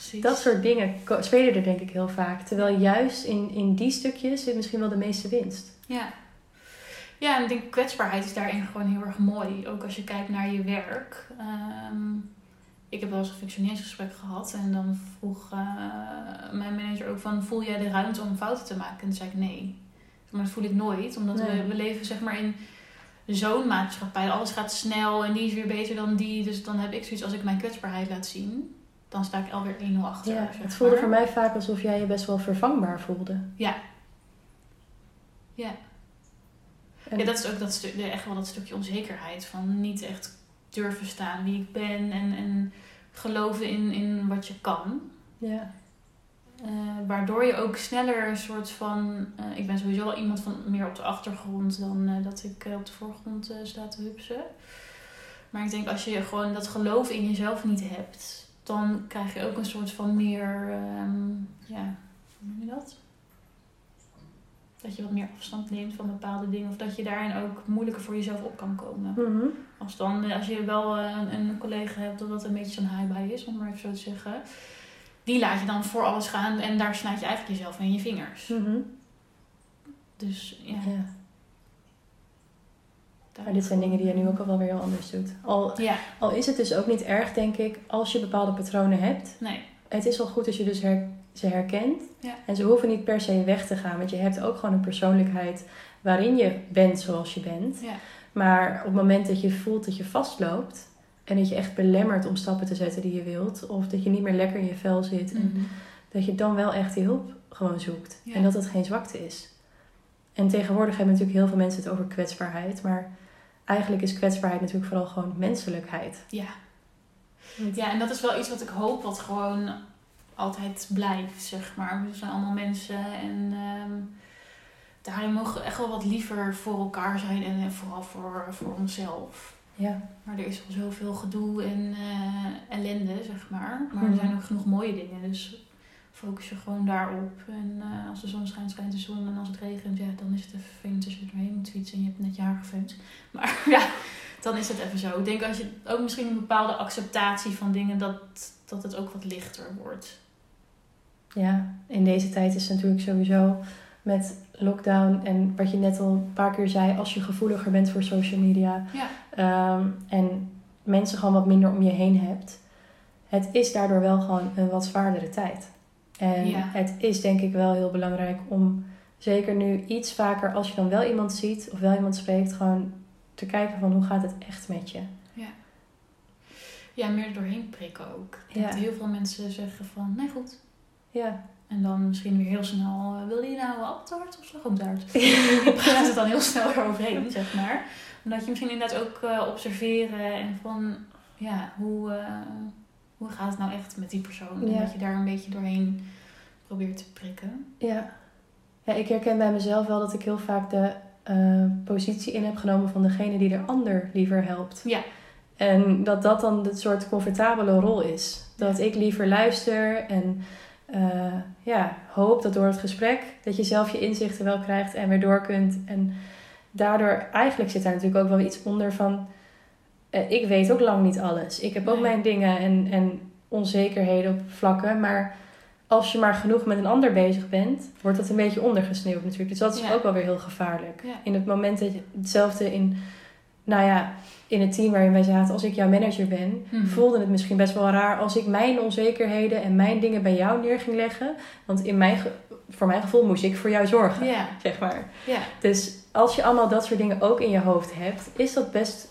Precies. Dat soort dingen spelen er denk ik heel vaak. Terwijl juist in, in die stukjes zit misschien wel de meeste winst. Ja. Ja, en ik denk kwetsbaarheid is daarin gewoon heel erg mooi. Ook als je kijkt naar je werk. Ehm, ik heb wel eens een functioneringsgesprek gehad. En dan vroeg eh, mijn manager ook van... Voel jij de ruimte om fouten te maken? En toen zei ik nee. Maar dat voel ik nooit. Omdat Nee. we, we leven zeg maar in zo'n maatschappij. Alles gaat snel en die is weer beter dan die. Dus dan heb ik zoiets als ik mijn kwetsbaarheid laat zien. Dan sta ik alweer 1-0 achter. Ja, het voelde maar. voor mij vaak alsof jij je best wel vervangbaar voelde. Ja. Ja. En- Ja, dat is ook dat echt wel dat stukje onzekerheid. Van niet echt durven staan wie ik ben. En, en geloven in, in wat je kan. ja. Eh, waardoor je ook sneller een soort van... eh, ik ben sowieso wel iemand van meer op de achtergrond dan eh, dat ik op de voorgrond sta te hupsen. Maar ik denk als je gewoon dat geloof in jezelf niet hebt, dan krijg je ook een soort van meer, ehm, ja, hoe noem je dat? Dat je wat meer afstand neemt van bepaalde dingen. Of dat je daarin ook moeilijker voor jezelf op kan komen. Mhm. Als, dan, als je wel eh, een, een collega hebt dat dat een beetje zo'n high is, om maar even zo te zeggen. Die laat je dan voor alles gaan en daar snijd je eigenlijk jezelf in je vingers. Mhm. Dus ja. Ja. Maar dit zijn dingen die je nu ook al wel weer heel anders doet. Al, Ja, al is het dus ook niet erg, denk ik, als je bepaalde patronen hebt. nee. Het is wel goed als je dus her- ze herkent. Ja. En ze hoeven niet per se weg te gaan. Want je hebt ook gewoon een persoonlijkheid waarin je bent zoals je bent. Ja. Maar op het moment dat je voelt dat je vastloopt... en dat je echt belemmert om stappen te zetten die je wilt... of dat je niet meer lekker in je vel zit... en Mhm. dat je dan wel echt die hulp gewoon zoekt. En dat het geen zwakte is. En tegenwoordig hebben natuurlijk heel veel mensen het over kwetsbaarheid. Maar eigenlijk is kwetsbaarheid natuurlijk vooral gewoon menselijkheid. Ja. ja, en dat is wel iets wat ik hoop wat gewoon altijd blijft, zeg maar. We zijn allemaal mensen en ehm, daarin mogen we echt wel wat liever voor elkaar zijn en vooral voor, voor onszelf. Ja, Maar er is al zoveel gedoe en eh, ellende, zeg maar. Maar Mhm. er zijn ook genoeg mooie dingen, dus focus je gewoon daarop. En eh, als de zon schijnt, schijnt de zon. En als het regent, ja, dan is het even vervelend als je er doorheen moet fietsen en je hebt net je haar gefeund. Maar ja, dan is het even zo. Ik denk als je ook misschien een bepaalde acceptatie van dingen, dat, dat het ook wat lichter wordt. ja, in deze tijd is het natuurlijk sowieso met lockdown... en wat je net al een paar keer zei... als je gevoeliger bent voor social media... Ja. ehm, en mensen gewoon wat minder om je heen hebt... het is daardoor wel gewoon een wat zwaardere tijd. En Ja. het is denk ik wel heel belangrijk om... zeker nu iets vaker als je dan wel iemand ziet... of wel iemand spreekt... gewoon te kijken van hoe gaat het echt met je... Ja, meer er doorheen prikken ook. Ik Ja. heel veel mensen zeggen van, nee goed. Ja, En dan misschien weer heel snel, eh, wil je nou appeltaart of slagroomtaart? Die praat het dan heel snel eroverheen, zeg maar. Omdat je misschien inderdaad ook eh, observeren en van, ja, hoe, eh, hoe gaat het nou echt met die persoon? En dat je daar een beetje doorheen probeert te prikken. Ja. ja, ik herken bij mezelf wel dat ik heel vaak de eh, positie in heb genomen van degene die de ander liever helpt. Ja. En dat dat dan het soort comfortabele rol is. Dat Ja. ik liever luister en eh, ja, hoop dat door het gesprek dat je zelf je inzichten wel krijgt en weer door kunt. En daardoor, eigenlijk zit daar natuurlijk ook wel iets onder van, eh, ik weet ook lang niet alles. Ik heb ook Nee. mijn dingen en, en onzekerheden op vlakken, maar als je maar genoeg met een ander bezig bent, wordt dat een beetje ondergesneeuwd natuurlijk. Dus dat is Ja. ook wel weer heel gevaarlijk. Ja. In het moment dat je hetzelfde in, nou ja, in het team waarin wij zaten, als ik jouw manager ben, Mhm. voelde het misschien best wel raar als ik mijn onzekerheden en mijn dingen bij jou neer ging leggen. Want in mijn, ge- voor mijn gevoel moest ik voor jou zorgen, Ja, zeg maar. ja. Dus als je allemaal dat soort dingen ook in je hoofd hebt, is dat best.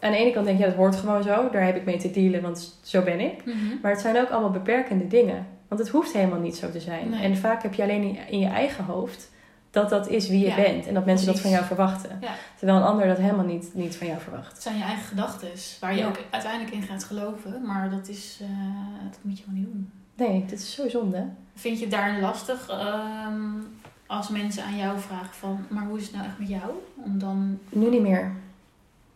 Aan de ene kant denk je, ja, dat hoort gewoon zo, daar heb ik mee te dealen, want zo ben ik. Mhm. Maar het zijn ook allemaal beperkende dingen. Want het hoeft helemaal niet zo te zijn. Nee. En vaak heb je alleen in je, eigen hoofd dat dat is wie je Ja, bent. En dat mensen dat van jou verwachten. Ja. Terwijl een ander dat helemaal niet, niet van jou verwacht. Het zijn je eigen gedachten waar je ook uiteindelijk in gaat geloven. Maar dat, is, eh, dat moet je gewoon niet doen. Nee, dit is zo zonde. Vind je het daar lastig ehm, als mensen aan jou vragen van... Maar hoe is het nou echt met jou? Om dan... Nu niet meer.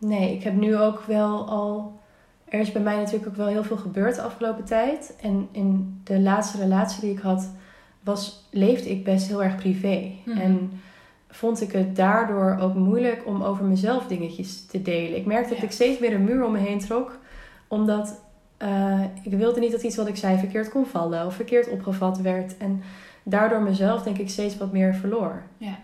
Nee, ik heb nu ook wel al. Er is bij mij natuurlijk ook wel heel veel gebeurd de afgelopen tijd. En in de laatste relatie die ik had, was, leefde ik best heel erg privé. Mhm. En vond ik het daardoor ook moeilijk om over mezelf dingetjes te delen. Ik merkte dat ik steeds meer een muur om me heen trok, omdat eh, ik wilde niet dat iets wat ik zei verkeerd kon vallen of verkeerd opgevat werd. En daardoor mezelf denk ik steeds wat meer verloor. Ja.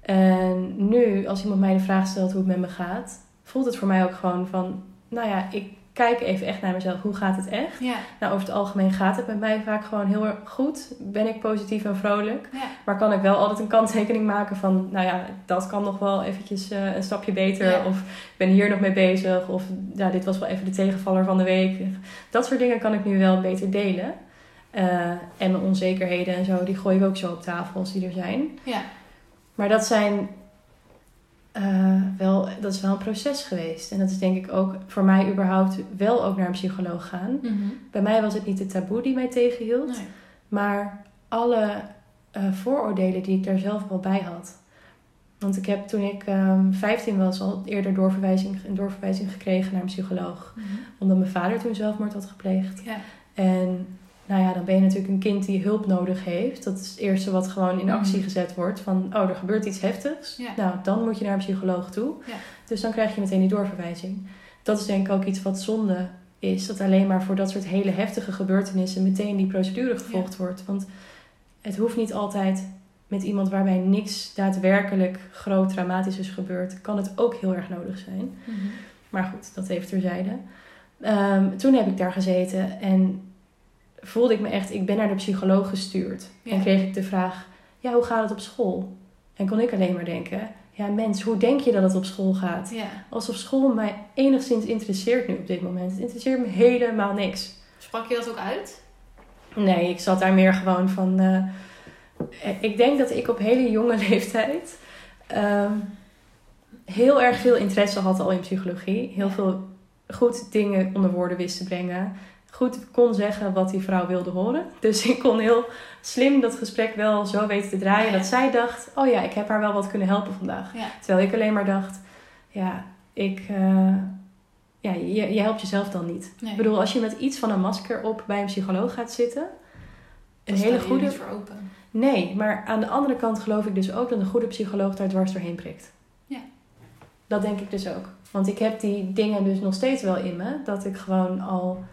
En nu, als iemand mij de vraag stelt hoe het met me gaat, voelt het voor mij ook gewoon van, nou ja, ik kijk even echt naar mezelf. Hoe gaat het echt? Ja, Nou, over het algemeen gaat het met mij vaak gewoon heel erg goed. Ben ik positief en vrolijk. ja, Maar kan ik wel altijd een kanttekening maken van, nou ja, dat kan nog wel eventjes eh, een stapje beter. Ja. Of ik ben hier nog mee bezig. Of ja, dit was wel even de tegenvaller van de week. Dat soort dingen kan ik nu wel beter delen. Eh, en mijn onzekerheden en zo, die gooi ik ook zo op tafel als die er zijn. ja. Maar dat zijn eh, wel, dat is wel een proces geweest. En dat is denk ik ook voor mij überhaupt wel ook naar een psycholoog gaan. Mhm. Bij mij was het niet de taboe die mij tegenhield. Nee. Maar alle eh, vooroordelen die ik daar zelf wel bij had. Want ik heb toen ik um, 15 was al eerder doorverwijzing, een doorverwijzing gekregen naar een psycholoog. Mhm. Omdat mijn vader toen zelfmoord had gepleegd. Ja. En nou ja, dan ben je natuurlijk een kind die hulp nodig heeft. Dat is het eerste wat gewoon in actie Mhm. gezet wordt. Van, oh, er gebeurt iets heftigs. Ja. Nou, dan moet je naar een psycholoog toe. Ja. Dus dan krijg je meteen die doorverwijzing. Dat is denk ik ook iets wat zonde is. Dat alleen maar voor dat soort hele heftige gebeurtenissen meteen die procedure gevolgd wordt. Want het hoeft niet altijd met iemand waarbij niks daadwerkelijk groot traumatisch is gebeurd. Kan het ook heel erg nodig zijn. Mhm. Maar goed, dat even terzijde. Ehm, toen heb ik daar gezeten en voelde ik me echt, ik ben naar de psycholoog gestuurd. Ja. En kreeg ik de vraag, ja, hoe gaat het op school? En kon ik alleen maar denken, ja mens, hoe denk je dat het op school gaat? Ja. Alsof school mij enigszins interesseert nu op dit moment. Het interesseert me helemaal niks. Sprak je dat ook uit? Nee, ik zat daar meer gewoon van. eh, ik denk dat ik op hele jonge leeftijd ehm, heel erg veel interesse had al in psychologie. Heel veel goed dingen onder woorden wist te brengen. Goed kon zeggen wat die vrouw wilde horen. Dus ik kon heel slim dat gesprek wel zo weten te draaien dat zij dacht: oh ja, ik heb haar wel wat kunnen helpen vandaag. Ja. Terwijl ik alleen maar dacht: ja, ik. eh, ja, je, je helpt jezelf dan niet. Nee. Ik bedoel, als je met iets van een masker op bij een psycholoog gaat zitten. Een hele goede. niet voor open. Nee, maar aan de andere kant geloof ik dus ook dat een goede psycholoog daar dwars doorheen prikt. Ja. Dat denk ik dus ook. Want ik heb die dingen dus nog steeds wel in me. Dat ik gewoon al.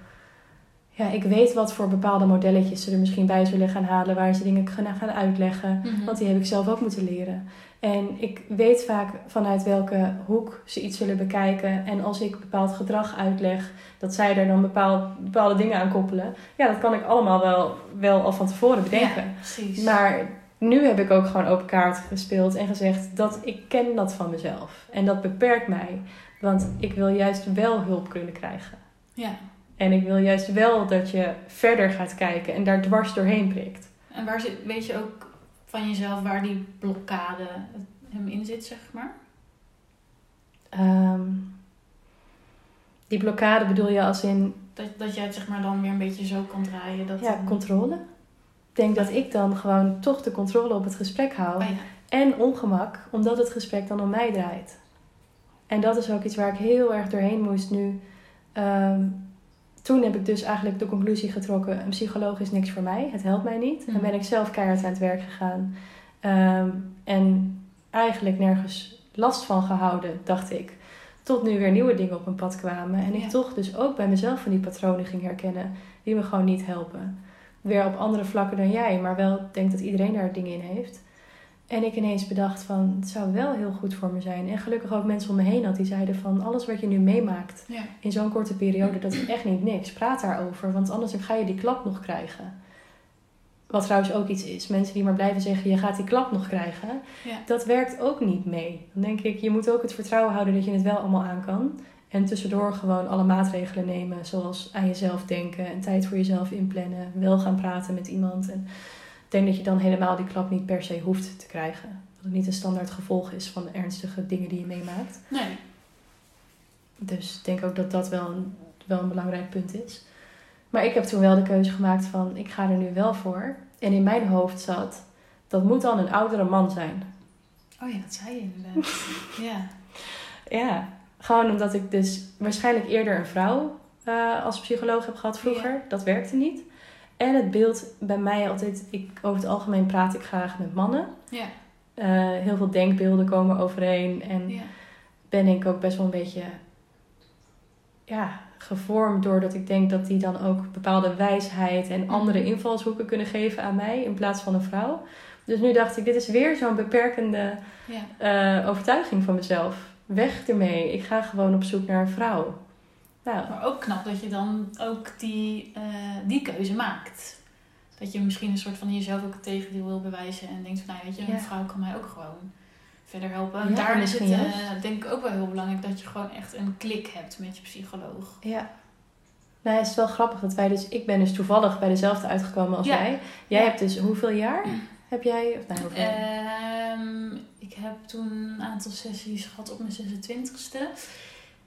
Ja, ik weet wat voor bepaalde modelletjes ze er misschien bij zullen gaan halen. Waar ze dingen gaan gaan uitleggen. Mhm. Want die heb ik zelf ook moeten leren. En ik weet vaak vanuit welke hoek ze iets zullen bekijken. En als ik bepaald gedrag uitleg, dat zij er dan bepaald, bepaalde dingen aan koppelen. Ja, dat kan ik allemaal wel, wel al van tevoren bedenken. Ja, precies. Maar nu heb ik ook gewoon open kaart gespeeld en gezegd dat ik ken dat van mezelf. En dat beperkt mij. Want ik wil juist wel hulp kunnen krijgen. Ja. En ik wil juist wel dat je verder gaat kijken en daar dwars doorheen prikt. En waar zit, weet je ook van jezelf waar die blokkade hem in zit, zeg maar? Ehm, die blokkade bedoel je als in Dat, dat jij het zeg maar dan weer een beetje zo kan draaien. Dat ja, controle. Ik denk dat ik dan gewoon toch de controle op het gesprek hou. Oh ja. En ongemak, omdat het gesprek dan om mij draait. En dat is ook iets waar ik heel erg doorheen moest nu. Ehm, toen heb ik dus eigenlijk de conclusie getrokken: een psycholoog is niks voor mij, het helpt mij niet. En Mhm. ben ik zelf keihard aan het werk gegaan. Ehm, en eigenlijk nergens last van gehouden, dacht ik. Tot nu weer nieuwe dingen op mijn pad kwamen. En ik Ja. toch dus ook bij mezelf van die patronen ging herkennen die me gewoon niet helpen. Weer op andere vlakken dan jij, maar wel denk dat iedereen daar dingen in heeft. En ik ineens bedacht van, het zou wel heel goed voor me zijn. En gelukkig ook mensen om me heen had die zeiden van, alles wat je nu meemaakt Ja. in zo'n korte periode, dat is echt niet niks. Praat daarover, want anders ga je die klap nog krijgen. Wat trouwens ook iets is. Mensen die maar blijven zeggen, je gaat die klap nog krijgen. Ja. Dat werkt ook niet mee. Dan denk ik, je moet ook het vertrouwen houden dat je het wel allemaal aan kan. En tussendoor gewoon alle maatregelen nemen. Zoals aan jezelf denken en tijd voor jezelf inplannen. Wel gaan praten met iemand. En ik denk dat je dan helemaal die klap niet per se hoeft te krijgen. Dat het niet een standaard gevolg is van de ernstige dingen die je meemaakt. Nee. Dus ik denk ook dat dat wel een, wel een belangrijk punt is. Maar ik heb toen wel de keuze gemaakt van, ik ga er nu wel voor. En in mijn hoofd zat, dat moet dan een oudere man zijn. Oh ja, dat zei je inderdaad. ja. Ja, gewoon omdat ik dus waarschijnlijk eerder een vrouw eh, als psycholoog heb gehad vroeger. Dat werkte niet. En het beeld bij mij altijd, ik, over het algemeen praat ik graag met mannen. Ja. Eh, heel veel denkbeelden komen overeen. En Ja. ben ik ook best wel een beetje ja, gevormd doordat ik denk dat die dan ook bepaalde wijsheid en andere Mhm. invalshoeken kunnen geven aan mij in plaats van een vrouw. Dus nu dacht ik, dit is weer zo'n beperkende Ja. eh, overtuiging van mezelf. Weg ermee. Ik ga gewoon op zoek naar een vrouw. Maar ook knap dat je dan ook die, eh, die keuze maakt. Dat je misschien een soort van jezelf ook het tegendeel wil bewijzen. En denkt van, nou weet je, Ja. een vrouw kan mij ook gewoon verder helpen. En Ja, daar is het eh, denk ik ook wel heel belangrijk dat je gewoon echt een klik hebt met je psycholoog. ja. Nou, het is wel grappig dat wij dus... Ik ben dus toevallig bij dezelfde uitgekomen als jij. Jij hebt dus hoeveel jaar heb jij? Of nou, hoeveel? Ehm, ik heb toen een aantal sessies gehad op mijn 26ste.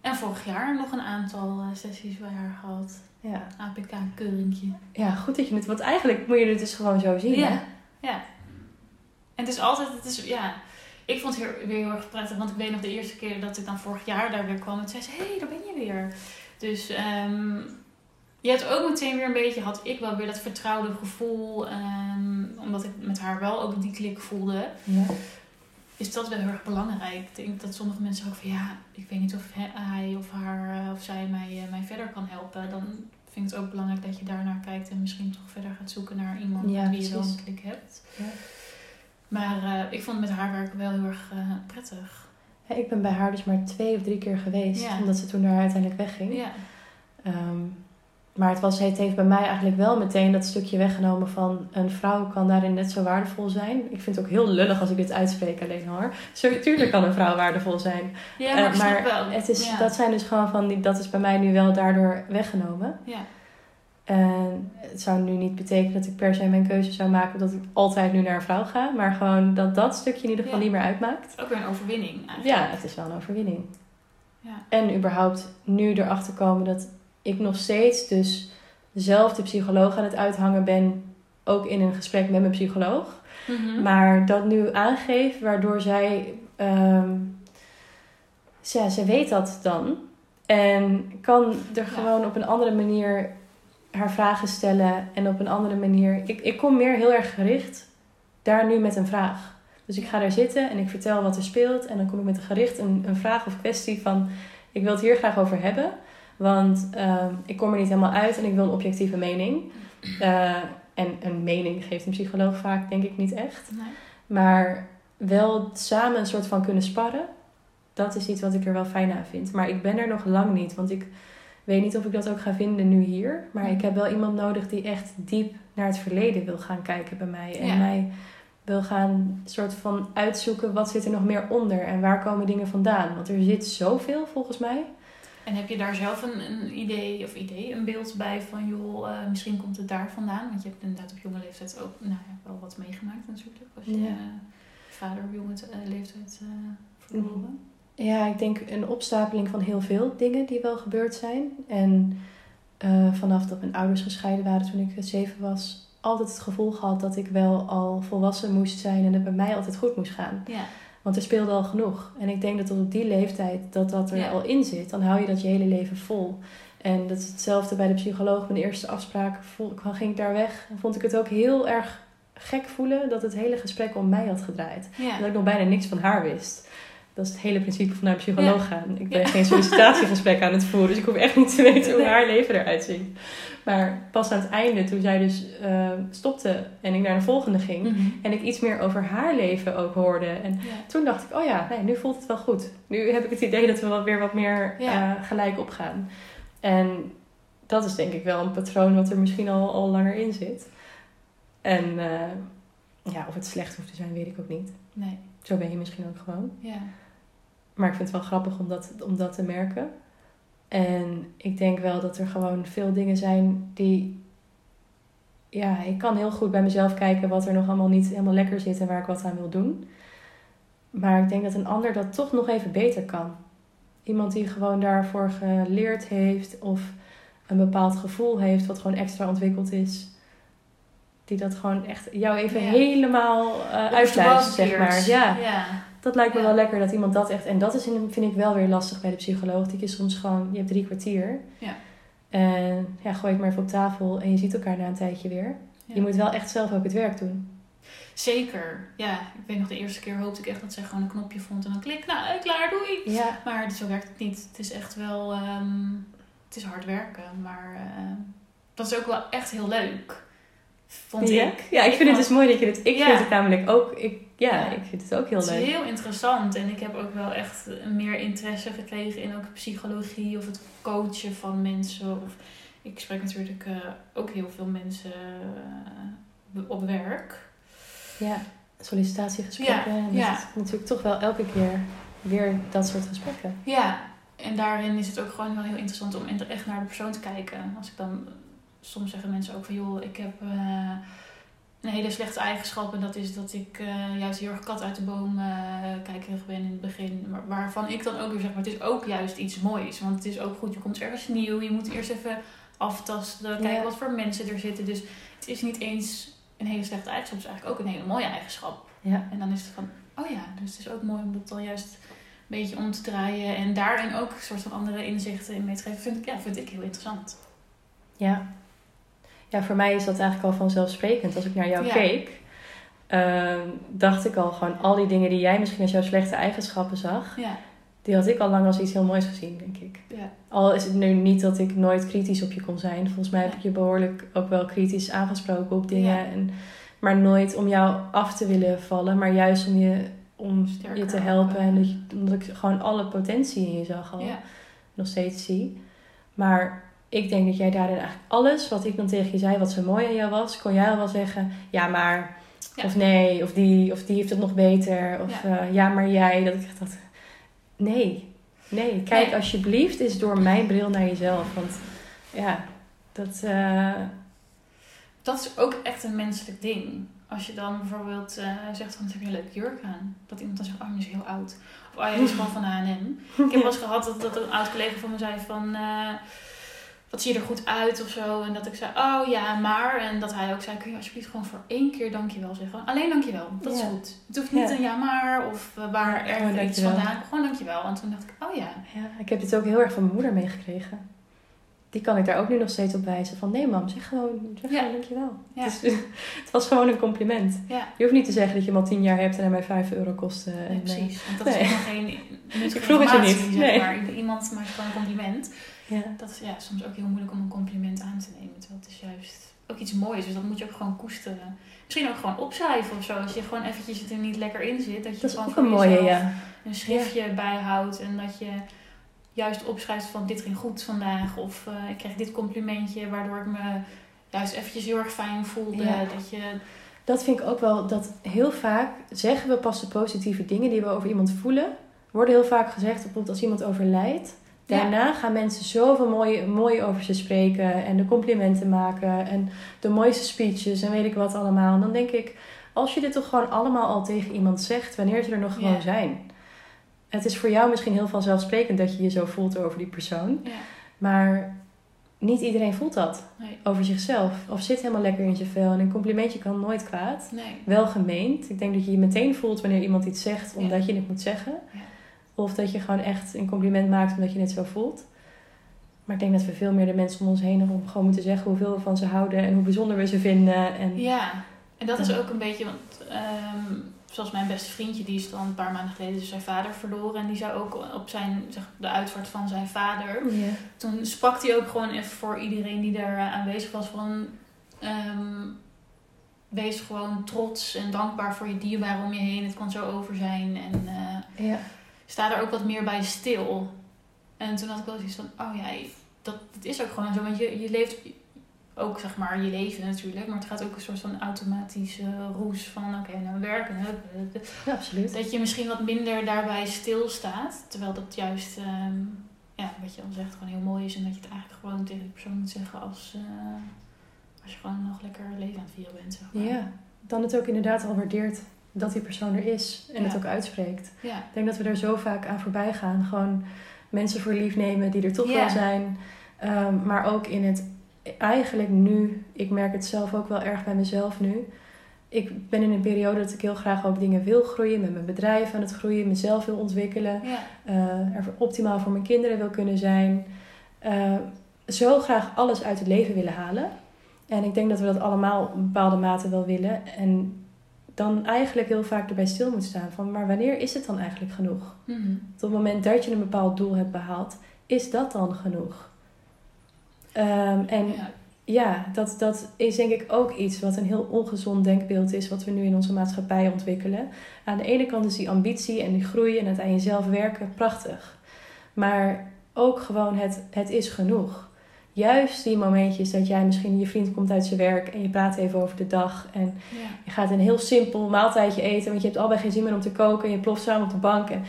En vorig jaar nog een aantal eh, sessies bij haar gehad. ja. APK-keuringje. ja, goed dat je het... Want eigenlijk moet je het dus gewoon zo zien. hè? Ja, ja. En het is altijd, het is, ja, ik vond het weer, heel erg prettig. Want ik weet nog de eerste keer dat ik dan vorig jaar daar weer kwam. En zei ze, hé, hey, daar ben je weer. Dus ehm, je hebt ook meteen weer een beetje, had ik wel weer dat vertrouwde gevoel. ehm, omdat ik met haar wel ook die klik voelde. Ja. Is dat wel heel erg belangrijk. Ik denk dat sommige mensen ook van ja, ik weet niet of hij of haar eh, of zij mij, eh, mij verder kan helpen. Dan vind ik het ook belangrijk dat je daarnaar kijkt en misschien toch verder gaat zoeken naar iemand Ja, wie je een klik hebt. Ja. Maar eh, ik vond met haar werken wel heel erg prettig. Ja, Ik ben bij haar dus maar twee of drie keer geweest. Omdat ze toen daar uiteindelijk wegging. Ja, Ehm, maar het, was, het heeft bij mij eigenlijk wel meteen dat stukje weggenomen van een vrouw kan daarin net zo waardevol zijn. Ik vind het ook heel lullig als ik dit uitspreek alleen hoor. Zo, tuurlijk kan een vrouw waardevol zijn. ja maar snap maar wel. het is, ja. dat zijn dus gewoon van, die, dat is bij mij nu wel daardoor weggenomen. ja. En het zou nu niet betekenen dat ik per se mijn keuze zou maken dat ik altijd nu naar een vrouw ga. Maar gewoon dat dat stukje in ieder geval Ja. niet meer uitmaakt. Ook weer een overwinning eigenlijk. Ja, het is wel een overwinning. Ja. En überhaupt nu erachter komen dat ik nog steeds dus dezelfde psycholoog aan het uithangen ben. Ook in een gesprek met mijn psycholoog. Mhm. Maar dat nu aangeeft, waardoor zij... ehm, ja, ze weet dat dan. En kan er Ja. gewoon op een andere manier haar vragen stellen. En op een andere manier... Ik, ik kom meer heel erg gericht daar nu met een vraag. Dus ik ga daar zitten en ik vertel wat er speelt. En dan kom ik met een gericht een, een vraag of kwestie van... Ik wil het hier graag over hebben. Want ehm, ik kom er niet helemaal uit en ik wil een objectieve mening. Eh, en een mening geeft een psycholoog vaak denk ik niet echt. Nee. Maar wel samen een soort van kunnen sparren. Dat is iets wat ik er wel fijn aan vind. Maar ik ben er nog lang niet. Want ik weet niet of ik dat ook ga vinden nu hier. Maar ik heb wel iemand nodig die echt diep naar het verleden wil gaan kijken bij mij. En Ja. mij wil gaan soort van uitzoeken wat zit er nog meer onder. En waar komen dingen vandaan. Want er zit zoveel volgens mij. En heb je daar zelf een, een idee of idee, een beeld bij van joh, eh, misschien komt het daar vandaan? Want je hebt inderdaad op jonge leeftijd ook nou ja, wel wat meegemaakt natuurlijk. Als je Ja. eh, vader op jonge eh, leeftijd verloren. Ja, ik denk een opstapeling van heel veel dingen die wel gebeurd zijn. En vanaf dat mijn ouders gescheiden waren toen ik zeven was, altijd het gevoel gehad dat ik wel al volwassen moest zijn en het bij mij altijd goed moest gaan. Ja. Want er speelde al genoeg. En ik denk dat tot op die leeftijd dat dat er Ja. al in zit. Dan hou je dat je hele leven vol. En dat is hetzelfde bij de psycholoog. Mijn eerste afspraak voel- ging ik daar weg. En vond ik het ook heel erg gek voelen dat het hele gesprek om mij had gedraaid. Ja. Dat ik nog bijna niks van haar wist. Dat is het hele principe van naar een psycholoog gaan. Ik ben Ja. geen sollicitatiegesprek aan het voeren, dus ik hoef echt niet te weten hoe haar leven eruit ziet. Maar pas aan het einde, toen zij dus eh, stopte en ik naar de volgende ging, Mhm. en ik iets meer over haar leven ook hoorde. En Ja. toen dacht ik, oh ja, nee, nu voelt het wel goed. Nu heb ik het idee dat we wel weer wat meer Ja. eh, gelijk opgaan. En dat is denk ik wel een patroon wat er misschien al, al langer in zit. En eh, ja, of het slecht hoeft te zijn, weet ik ook niet. Nee. Zo ben je misschien ook gewoon. Ja. Maar ik vind het wel grappig om dat, om dat te merken. En ik denk wel dat er gewoon veel dingen zijn die. Ja, ik kan heel goed bij mezelf kijken wat er nog allemaal niet helemaal lekker zit en waar ik wat aan wil doen. Maar ik denk dat een ander dat toch nog even beter kan. Iemand die gewoon daarvoor geleerd heeft of een bepaald gevoel heeft wat gewoon extra ontwikkeld is. Die dat gewoon echt jou even Ja. helemaal uh, uitluistert, zeg maar. Ja. ja. Dat lijkt me Ja. wel lekker dat iemand dat echt. En dat is in, vind ik wel weer lastig bij de psycholoog. Die is soms gewoon, je hebt drie kwartier. Ja. En ja, gooi het maar even op tafel en je ziet elkaar na een tijdje weer. Ja. Je moet wel echt zelf ook het werk doen. Zeker. Ja, ik weet nog de eerste keer hoopte ik echt dat zij gewoon een knopje vond en dan klik, nou, klaar, doei. Ja. Maar zo werkt het niet. Het is echt wel, ehm, het is hard werken, maar eh, dat is ook wel echt heel leuk. Vond ja? ik. Ja, ik vind het dus mooi dat je het. Ik Ja. vind het namelijk ook. Ik, ja, Ja. ik vind het ook heel Het is leuk. heel interessant en ik heb ook wel echt meer interesse gekregen in ook psychologie of het coachen van mensen. Of, ik spreek natuurlijk eh, ook heel veel mensen eh, op werk. Ja. Sollicitatiegesprekken. Ja, natuurlijk toch wel elke keer weer dat soort gesprekken. Ja, en daarin is het ook gewoon wel heel interessant om echt naar de persoon te kijken. Als ik dan, soms zeggen mensen ook van joh, ik heb eh, een hele slechte eigenschap. En dat is dat ik eh, juist heel erg kat uit de boom eh kijkerig ben in het begin. Maar waarvan ik dan ook weer zeg, maar het is ook juist iets moois. Want het is ook goed, je komt ergens nieuw. Je moet eerst even aftasten, kijken Ja. wat voor mensen er zitten. Dus het is niet eens een hele slechte eigenschap is eigenlijk ook een hele mooie eigenschap. Ja. En dan is het van, oh ja, dus het is ook mooi om dat dan juist een beetje om te draaien. En daarin ook een soort van andere inzichten in mee te geven. Vind ik, ja, vind ik heel interessant. Ja. Ja, voor mij is dat eigenlijk al vanzelfsprekend. Als ik naar jou Ja. keek, ehm, dacht ik al gewoon al die dingen die jij misschien als jouw slechte eigenschappen zag, Ja, die had ik al lang als iets heel moois gezien, denk ik. ja, Al is het nu niet dat ik nooit kritisch op je kon zijn. Volgens mij heb ik je behoorlijk ook wel kritisch aangesproken op dingen. En, maar nooit om jou af te willen vallen, maar juist om je, om Sterker je te helpen. eh. En dat je, omdat ik gewoon alle potentie in je zag al. Nog steeds zie. Maar ik denk dat jij daarin eigenlijk alles wat ik dan tegen je zei, wat zo mooi aan jou was, kon jij al wel zeggen. Ja, maar. Ja. Of nee, of die, of die heeft het nog beter. Of Ja. ja, ja maar jij. Dat ik echt dat. Nee. Nee, kijk Nee. alsjeblieft eens door mijn bril naar jezelf. Want ja, dat. eh, Dat is ook echt een menselijk ding. Als je dan bijvoorbeeld eh, zegt van, heb je een leuke jurk aan? Dat iemand dan zegt, oh, je is heel oud. Of, oh, je is gewoon van H&M. Ik heb wel eens gehad dat, dat een oud collega van me zei van... eh, wat zie je er goed uit of zo. En dat ik zei, oh ja, maar. En dat hij ook zei, kun je alsjeblieft gewoon voor één keer dankjewel zeggen. Alleen dankjewel, dat is goed. Het hoeft niet een ja maar of eh, waar ergens iets vandaan. Gewoon dankjewel. En toen dacht ik, oh ja. ja, ik heb dit ook heel erg van mijn moeder meegekregen. Die kan ik daar ook nu nog steeds op wijzen. Van nee mam, zeg gewoon, zeg Ja. gewoon dankjewel. Ja. Het, is- het was gewoon een compliment. Je hoeft niet te zeggen dat je hem al tien jaar hebt en hij mij 5 euro kostte. ja, En, eh, precies. Want dat nee. is helemaal geen Ik vroeg het je niet, zeg nee. maar. Iemand maakt gewoon een compliment. Ja. Dat is ja, soms ook heel moeilijk om een compliment aan te nemen. Terwijl het is juist ook iets moois. Dus dat moet je ook gewoon koesteren. Misschien ook gewoon opschrijven of zo. Als je gewoon eventjes het er niet lekker in zit. Dat je Dat gewoon voor een mooie, ja. een schriftje bijhoudt. En dat je juist opschrijft van dit ging goed vandaag. Of eh, ik kreeg dit complimentje. Waardoor ik me juist eventjes heel erg fijn voelde. Ja. Dat je, Dat vind ik ook wel, dat heel vaak zeggen we pas de positieve dingen die we over iemand voelen. Worden heel vaak gezegd, bijvoorbeeld als iemand overlijdt. Ja. Daarna gaan mensen zoveel mooi, mooi over ze spreken en de complimenten maken en de mooiste speeches en weet ik wat allemaal. En dan denk ik, als je dit toch gewoon allemaal al tegen iemand zegt, wanneer ze er nog gewoon Ja. zijn. Het is voor jou misschien heel vanzelfsprekend dat je je zo voelt over die persoon. ja, Maar niet iedereen voelt dat nee, over zichzelf. Of zit helemaal lekker in zijn vel. En een complimentje kan nooit kwaad. nee. Wel gemeend. Ik denk dat je je meteen voelt wanneer iemand iets zegt omdat je het moet zeggen. Of dat je gewoon echt een compliment maakt omdat je het zo voelt. Maar ik denk dat we veel meer de mensen om ons heen om gewoon moeten zeggen hoeveel we van ze houden en hoe bijzonder we ze vinden. En Ja, en dat is ook een beetje, want ehm, zoals mijn beste vriendje, die is dan een paar maanden geleden dus zijn vader verloren. En die zei ook op zijn, zeg, de uitvaart van zijn vader. Ja. Toen sprak hij ook gewoon even voor iedereen die daar eh, aanwezig was van... ehm, wees gewoon trots en dankbaar voor je dierbaren om je heen. Het kan zo over zijn. En eh, Ja. Sta er ook wat meer bij stil. En toen had ik wel zoiets van, oh ja, dat, dat is ook gewoon zo. Want je, je leeft ook, zeg maar, je leven natuurlijk. Maar het gaat ook een soort van automatische roes van, oké, nou werken. ja, absoluut. Dat je misschien wat minder daarbij stilstaat. Terwijl dat juist, ehm, ja, wat je al zegt, gewoon heel mooi is. En dat je het eigenlijk gewoon tegen de persoon moet zeggen als, eh, als je gewoon nog lekker leven aan het vieren bent, zeg maar. Ja. Dan het ook inderdaad al waardeert dat die persoon er is en het ook uitspreekt. Ja, Ik denk dat we er zo vaak aan voorbij gaan. Gewoon mensen voor lief nemen die er toch wel zijn. Ehm, maar ook in het eigenlijk nu, ik merk het zelf ook wel erg bij mezelf nu. Ik ben in een periode dat ik heel graag ook dingen wil groeien, met mijn bedrijf aan het groeien, mezelf wil ontwikkelen, eh, er optimaal voor mijn kinderen wil kunnen zijn. Eh, zo graag alles uit het leven willen halen. En ik denk dat we dat allemaal op een bepaalde mate wel willen. En dan eigenlijk heel vaak erbij stil moet staan van, maar wanneer is het dan eigenlijk genoeg? Mhm. Op het moment dat je een bepaald doel hebt behaald, is dat dan genoeg? Ehm, en ja. ja, dat, dat is denk ik ook iets wat een heel ongezond denkbeeld is, wat we nu in onze maatschappij ontwikkelen. Aan de ene kant is die ambitie en die groei en het aan jezelf werken prachtig. Maar ook gewoon het, het is genoeg. Juist die momentjes dat jij misschien, je vriend komt uit zijn werk en je praat even over de dag. En ja. je gaat een heel simpel maaltijdje eten, want je hebt allebei geen zin meer om te koken. En je ploft samen op de bank. En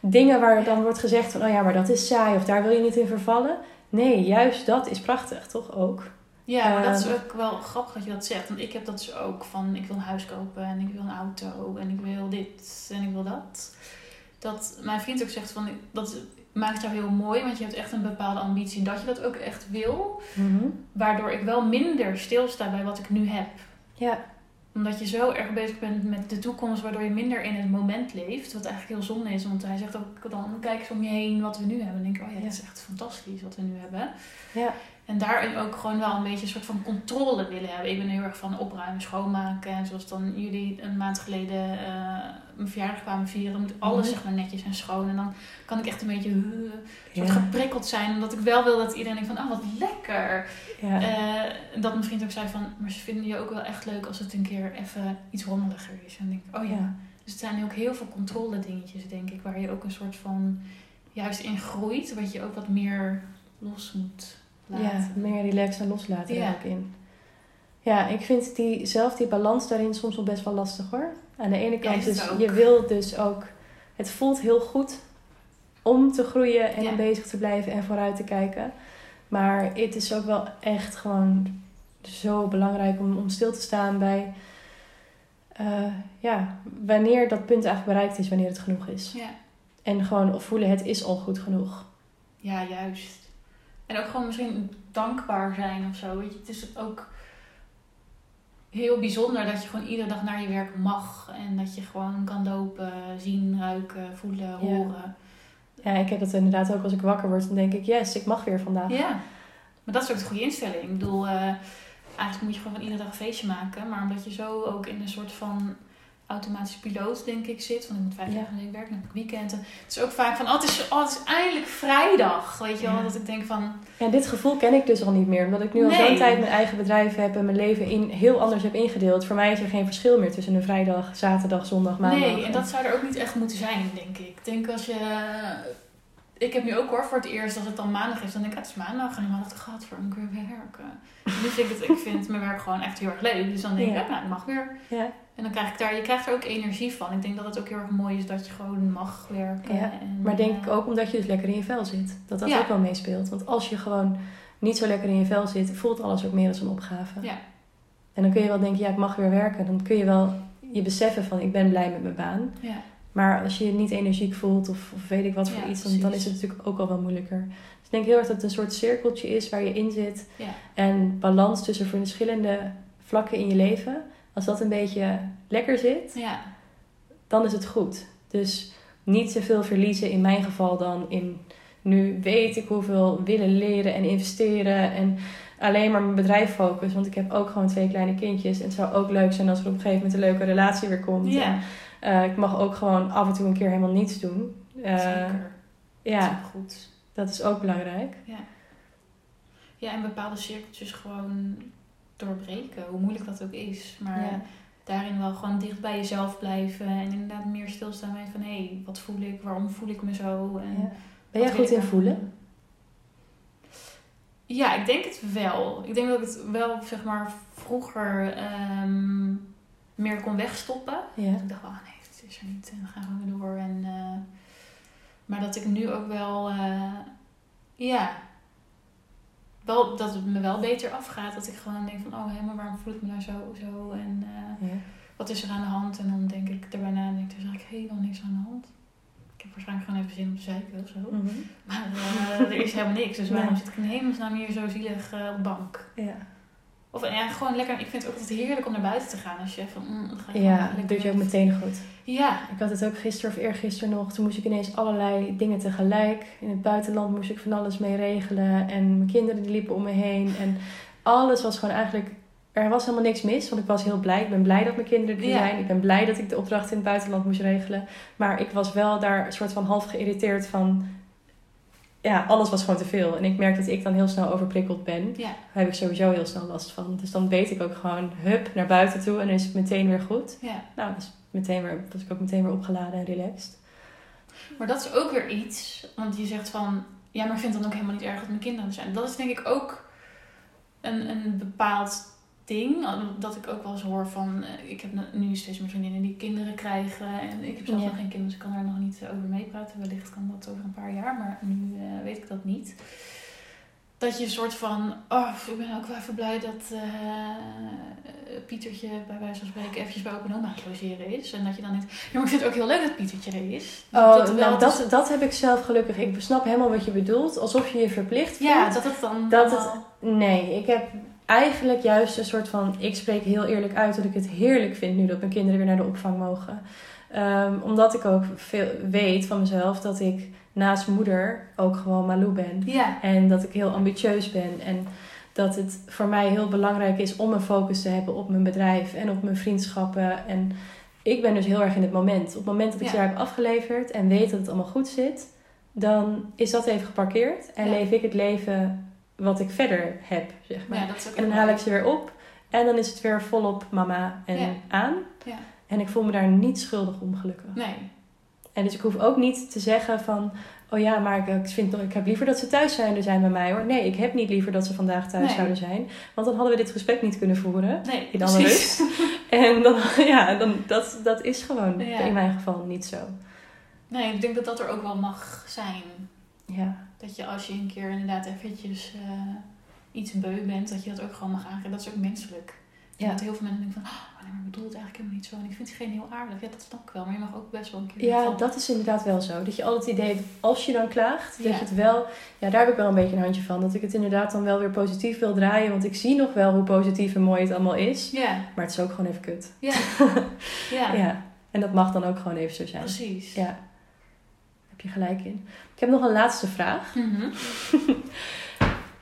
dingen waar dan wordt gezegd van, oh ja, maar dat is saai of daar wil je niet in vervallen. Nee, juist dat is prachtig, toch ook? Ja, maar dat is Ehm. ook wel grappig dat je dat zegt. Want ik heb dat dus ook van ik wil een huis kopen en ik wil een auto en ik wil dit en ik wil dat. Dat mijn vriend ook zegt van dat maakt jou heel mooi, want je hebt echt een bepaalde ambitie. En dat je dat ook echt wil, waardoor ik wel minder stilsta bij wat ik nu heb. Ja, omdat je zo erg bezig bent met de toekomst, waardoor je minder in het moment leeft. Wat eigenlijk heel zonde is, want hij zegt ook dan kijk eens om je heen wat we nu hebben. En denk ik, oh ja, dat is echt fantastisch wat we nu hebben. Ja. En daarin ook gewoon wel een beetje een soort van controle willen hebben. Ik ben heel erg van opruimen, schoonmaken. En zoals dan jullie een maand geleden uh, mijn verjaardag kwamen vieren, moet alles Mhm. zeg maar netjes en schoon. En dan kan ik echt een beetje uh, soort Ja. geprikkeld zijn. Omdat ik wel wil dat iedereen denkt van, oh wat lekker. Ja. Eh, dat mijn vriend ook zei van, maar ze vinden je ook wel echt leuk als het een keer even iets rommeliger is. En dan denk ik, oh ja. Ja. Dus het zijn ook heel veel controle dingetjes, denk ik, waar je ook een soort van juist in groeit, wat je ook wat meer los moet Ja, meer relaxen en loslaten Ja. er ook in. Ja, ik vind die, zelf die balans daarin soms wel best wel lastig hoor. Aan de ene kant, is dus ook. je wil dus ook... Het voelt heel goed om te groeien en Ja. bezig te blijven en vooruit te kijken. Maar het is ook wel echt gewoon zo belangrijk om, om stil te staan bij... eh, ja, wanneer dat punt eigenlijk bereikt is, wanneer het genoeg is. Ja. En gewoon voelen, het is al goed genoeg. Ja, juist. En ook gewoon misschien dankbaar zijn of zo. Weet je, het is ook heel bijzonder dat je gewoon iedere dag naar je werk mag. En dat je gewoon kan lopen, zien, ruiken, voelen, horen. Ja, ik heb dat inderdaad ook als ik wakker word. Dan denk ik, yes, ik mag weer vandaag. Ja. Maar dat is ook de goede instelling. Ik bedoel, eh, eigenlijk moet je gewoon van iedere dag een feestje maken. Maar omdat je zo ook in een soort van automatische piloot, denk ik, zit. Want ik moet vijf Ja. dagen in de werken, dan heb ik weekenden. Het is ook vaak van, oh, het is, oh, het is eindelijk vrijdag. Weet je wel, Ja. dat ik denk van... Ja, dit gevoel ken ik dus al niet meer. Omdat ik nu al zo'n tijd mijn eigen bedrijf heb en mijn leven in, heel anders heb ingedeeld. Voor mij is er geen verschil meer tussen een vrijdag, zaterdag, zondag, maandag. Nee, en dat zou er ook niet echt moeten zijn, denk ik. Ik denk als je... Ik heb nu ook hoor, voor het eerst, als het dan maandag is, dan denk ik, ah, het is maandag. En dan dacht ik, gaat voor moet ik weer werken. Vind ik het, ik vind mijn werk gewoon echt heel erg leuk. Dus dan denk ik, Ja. ja. nou, ik mag weer. Ja, En dan krijg ik daar, je krijgt er ook energie van. Ik denk dat het ook heel erg mooi is dat je gewoon mag werken. Ja, en, maar denk ik eh, ook omdat je dus lekker in je vel zit. Dat dat Ja. ook wel meespeelt. Want als je gewoon niet zo lekker in je vel zit, voelt alles ook meer als een opgave. Ja. En dan kun je wel denken, ja, ik mag weer werken. Dan kun je wel je beseffen van, ik ben blij met mijn baan. Ja, Maar als je je niet energiek voelt of, of weet ik wat voor Ja, iets, dan, dan is het natuurlijk ook al wel moeilijker. Dus ik denk heel erg dat het een soort cirkeltje is waar je in zit. ja, En balans tussen verschillende vlakken in je leven. Als dat een beetje lekker zit, ja, dan is het goed. Dus niet te veel verliezen in mijn geval dan in nu weet ik hoeveel willen leren en investeren en alleen maar mijn bedrijf focussen. Want ik heb ook gewoon twee kleine kindjes. En het zou ook leuk zijn als er op een gegeven moment een leuke relatie weer komt. ja. En, eh, ik mag ook gewoon af en toe een keer helemaal niets doen. Eh, zeker. ja, Dat is goed. dat is ook belangrijk. Ja, en bepaalde cirkeltjes gewoon doorbreken, hoe moeilijk dat ook is. Maar Ja. daarin wel gewoon dicht bij jezelf blijven en inderdaad meer stilstaan bij van hé, hey, wat voel ik, waarom voel ik me zo? En Ja. Ben jij goed in voelen? Ja, ik denk het wel. Ik denk dat ik het wel, zeg maar, vroeger ehm, meer kon wegstoppen. Ja. Ik dacht, oh nee, het is er niet en dan gaan we door. En, eh, maar dat ik nu ook wel, eh, ja, wel, dat het me wel beter afgaat. Dat ik gewoon denk van, oh hé, maar waarom voel ik me nou zo, zo? En eh, Ja. wat is er aan de hand? En dan denk ik erbij na en denk ik, er is eigenlijk helemaal niks aan de hand. Ik heb waarschijnlijk gewoon even zin om te zeiken of zo. Mhm. Maar eh, er is helemaal niks. Dus waarom zit ik in hemelsnaam hier zo zielig eh, op de bank? ja. Of ja, gewoon lekker. Ik vind het ook altijd heerlijk om naar buiten te gaan. Als je van, mm, dan ga je Ja, dat doet je ook met- meteen goed. Ja, Ik had het ook gisteren of eergisteren nog. Toen moest ik ineens allerlei dingen tegelijk. In het buitenland moest ik van alles mee regelen. En mijn kinderen die liepen om me heen. En alles was gewoon eigenlijk... Er was helemaal niks mis, want ik was heel blij. Ik ben blij dat mijn kinderen er Ja. zijn. Ik ben blij dat ik de opdracht in het buitenland moest regelen. Maar ik was wel daar een soort van half geïrriteerd van... Ja, alles was gewoon te veel. En ik merk dat ik dan heel snel overprikkeld ben. ja, Daar heb ik sowieso heel snel last van. Dus dan weet ik ook gewoon, hup, naar buiten toe. En dan is het meteen weer goed. ja. Nou, dus meteen weer, was ik ook meteen weer opgeladen en relaxed. Maar dat is ook weer iets. Want je zegt van, ja, maar ik vind het dan ook helemaal niet erg dat mijn kinderen er zijn. Dat is denk ik ook een, een bepaald ding. Dat ik ook wel eens hoor van, eh, ik heb nu steeds meer vriendinnen die kinderen krijgen. En ik heb zelf Ja. nog geen kinderen, dus ik kan daar nog niet over meepraten. Wellicht kan dat over een paar jaar, maar nu eh, weet ik dat niet. Dat je een soort van, oh, ik ben ook wel even blij dat eh, Pietertje bij wijze van spreken eventjes bij open oma het logeren is. En dat je dan denkt, ja, maar ik vind het ook heel leuk dat Pietertje er is. Oh, Dat wel, nou, het is- dat, dat heb ik zelf gelukkig. Ik snap helemaal wat je bedoelt. Alsof je je verplicht voelt. Ja, dat het dan... Dat allemaal- Nee, ik heb eigenlijk juist een soort van... Ik spreek heel eerlijk uit dat ik het heerlijk vind nu dat mijn kinderen weer naar de opvang mogen. Ehm, omdat ik ook veel weet van mezelf dat ik naast moeder ook gewoon Malou ben. Ja. En dat ik heel ambitieus ben. En dat het voor mij heel belangrijk is om een focus te hebben op mijn bedrijf en op mijn vriendschappen. En ik ben dus heel erg in het moment. Op het moment dat ik Ja. ze daar heb afgeleverd en weet dat het allemaal goed zit, dan is dat even geparkeerd. En Ja. leef ik het leven wat ik verder heb, zeg maar. ja, dat en dan haal ik ze weer op. En dan is het weer volop mama en Ja. aan. Ja. En ik voel me daar niet schuldig om, gelukkig. Nee. En dus ik hoef ook niet te zeggen van... Oh ja, maar ik, vind, toch- ik heb liever dat ze thuis zouden zijn bij mij hoor. Nee, ik heb niet liever dat ze vandaag thuis Nee. zouden zijn. Want dan hadden we dit gesprek niet kunnen voeren. Nee, In alle. En dan, ja, dan, dat, dat is gewoon Ja. in mijn geval niet zo. Nee, ik denk dat dat er ook wel mag zijn. Ja, Dat je als je een keer inderdaad eventjes eh, iets beu bent, dat je dat ook gewoon mag aangeven. Dat is ook menselijk. Ja. Dat heel veel mensen denken van, oh, nee, maar ik bedoel het eigenlijk helemaal niet zo. En ik vind diegene heel aardig. Ja, dat snap ik wel. Maar je mag ook best wel een keer ja, van, dat is inderdaad wel zo. Dat je altijd het idee hebt, als je dan klaagt, dat Ja. je het wel... Ja, daar heb ik wel een beetje een handje van. Dat ik het inderdaad dan wel weer positief wil draaien. Want ik zie nog wel hoe positief en mooi het allemaal is. Ja, Maar het is ook gewoon even kut. ja, ja, Ja. En dat mag dan ook gewoon even zo zijn. precies. Ja, heb je gelijk in. Ik heb nog een laatste vraag. Mhm.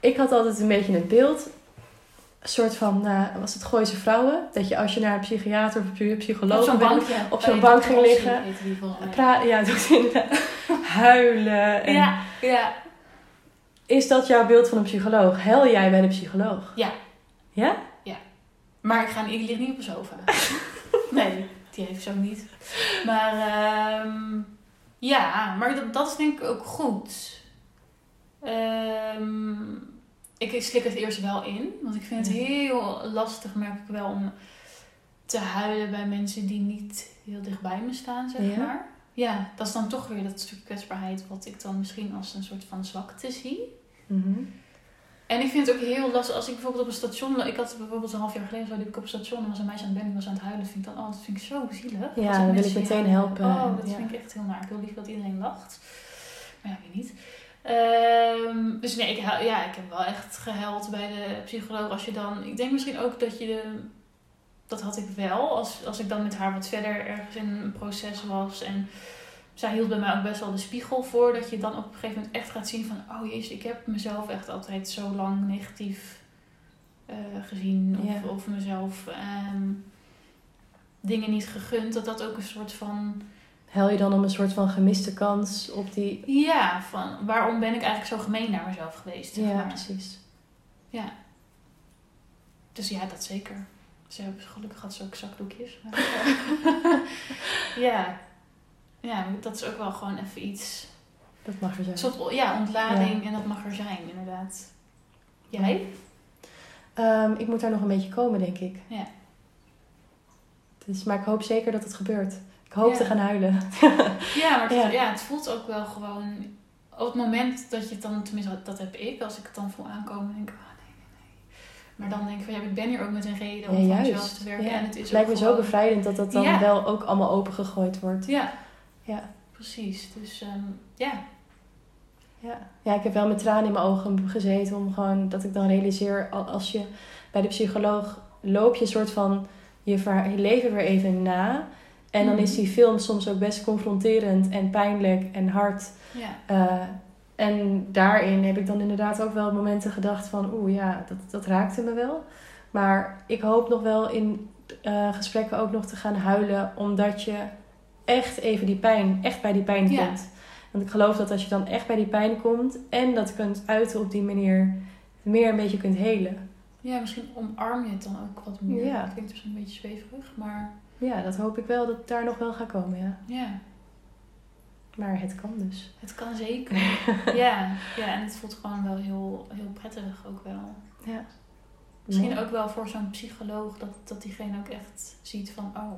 Ik had altijd een beetje het beeld, een soort van, eh, was het Gooise vrouwen? Dat je als je naar een psychiater of een psycholoog Op zo'n bankje. op zo'n bank ging liggen, heette die volgens mij. pra- ja, doet inderdaad, huilen. En Ja, ja. Is dat jouw beeld van een psycholoog? Hel jij bij de psycholoog? Ja. Ja? Maar ik, ga, ik lig niet op een sofa. nee, die heeft zo niet. Maar ehm, ja, maar dat, dat is denk ik ook goed. Ehm, ik slik het eerst wel in. Want ik vind het heel lastig, merk ik wel, om te huilen bij mensen die niet heel dichtbij me staan, zeg Ja? maar. Ja, dat is dan toch weer dat stuk kwetsbaarheid wat ik dan misschien als een soort van zwakte zie. Mhm. En ik vind het ook heel lastig als ik bijvoorbeeld op een station. Ik had bijvoorbeeld een half jaar geleden zo liep ik op een station en was een meisje aan het bellen en was aan het huilen. Vind ik dan, oh, dat vind ik zo zielig. Ja, dan wil ik meteen helpen. Oh, dat Ja. vind ik echt heel naar. Ik wil liever dat iedereen lacht. Maar ja, weet niet. Ehm, dus nee, ik, ja, ik heb wel echt gehuild bij de psycholoog. Als je dan, ik denk misschien ook dat je de, dat had ik wel. Als, als ik dan met haar wat verder ergens in een proces was en zij hield bij mij ook best wel de spiegel voor. Dat je dan op een gegeven moment echt gaat zien van... Oh jezus, ik heb mezelf echt altijd zo lang negatief eh, gezien. Of, Ja. of mezelf ehm, dingen niet gegund. Dat dat ook een soort van... Hel je dan om een soort van gemiste kans op die... Ja, van waarom ben ik eigenlijk zo gemeen naar mezelf geweest? Zeg Ja, precies. Ja. Dus ja, dat zeker. Ze hebben gelukkig had ze ook zakdoekjes. Maar, ja. Ja, dat is ook wel gewoon even iets... Dat mag er Een zijn. soort ja, ontlading en dat mag er zijn, inderdaad. Jij? Ehm, ik moet daar nog een beetje komen, denk ik. Ja. Dus, maar ik hoop zeker dat het gebeurt. Ik hoop Ja. te gaan huilen. Ja, maar het, Ja. ja. het voelt ook wel gewoon... Op het moment dat je het dan... Tenminste, dat- heb ik. Als ik het dan voel aankomen, denk ik... Oh, nee, nee, nee. Maar dan denk ik van... Ja, ik ben hier ook met een reden om Ja, van mezelf te werken. Ja. En het is lijkt me zo bevrijdend dat dat dan wel ook allemaal opengegooid wordt. Ja, Ja. precies. Dus ehm, ja. Ja. ja, ik heb wel met tranen in mijn ogen gezeten om gewoon dat ik dan realiseer al- als je bij de psycholoog loop je een soort van je, leven weer even na. En dan Mhm. is die film soms ook best confronterend en pijnlijk en hard. Ja. Eh, en daarin heb ik dan inderdaad ook wel momenten gedacht van oeh ja, dat, dat raakte me wel. Maar ik hoop nog wel in eh, gesprekken ook nog te gaan huilen, omdat je echt even die pijn, echt bij die pijn Ja. komt. Want ik geloof dat als je dan echt bij die pijn komt en dat kunt uiten op die manier, meer een beetje kunt helen. ja, misschien omarm je het dan ook wat meer. Ja. Dat klinkt misschien een beetje zweverig, maar Ja, dat hoop ik wel dat het daar nog wel gaat komen, ja. ja. Maar het kan dus. Het kan zeker. ja. ja, en het voelt gewoon wel heel, heel prettig ook wel. Ja. Misschien ook wel voor zo'n psycholoog dat, dat diegene ook echt ziet van, oh.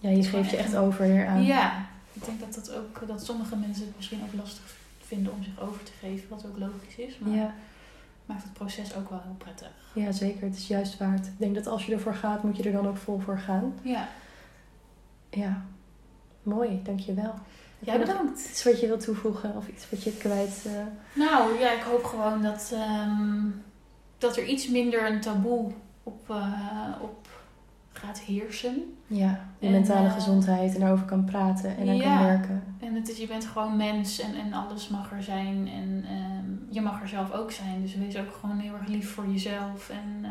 Ja, je geeft je echt over aan. Ja, ik denk dat dat ook, dat sommige mensen het misschien ook lastig vinden om zich over te geven, wat ook logisch is. Maar ja. maakt het proces ook wel heel prettig. Ja, zeker. Het is juist waard. Ik denk dat als je ervoor gaat, moet je er dan ook vol voor gaan. Ja, Ja. Mooi, dankjewel. Jij nog bedankt. Iets wat je wilt toevoegen of iets wat je kwijt... eh, Nou ja, ik hoop gewoon dat, ehm, dat er iets minder een taboe op, eh, op gaat heersen. Ja, je En, mentale eh, gezondheid en daarover kan praten en aan Ja. kan werken. En het is, je bent gewoon mens en, en alles mag er zijn. En ehm, je mag er zelf ook zijn. Dus wees ook gewoon heel erg lief voor jezelf en eh,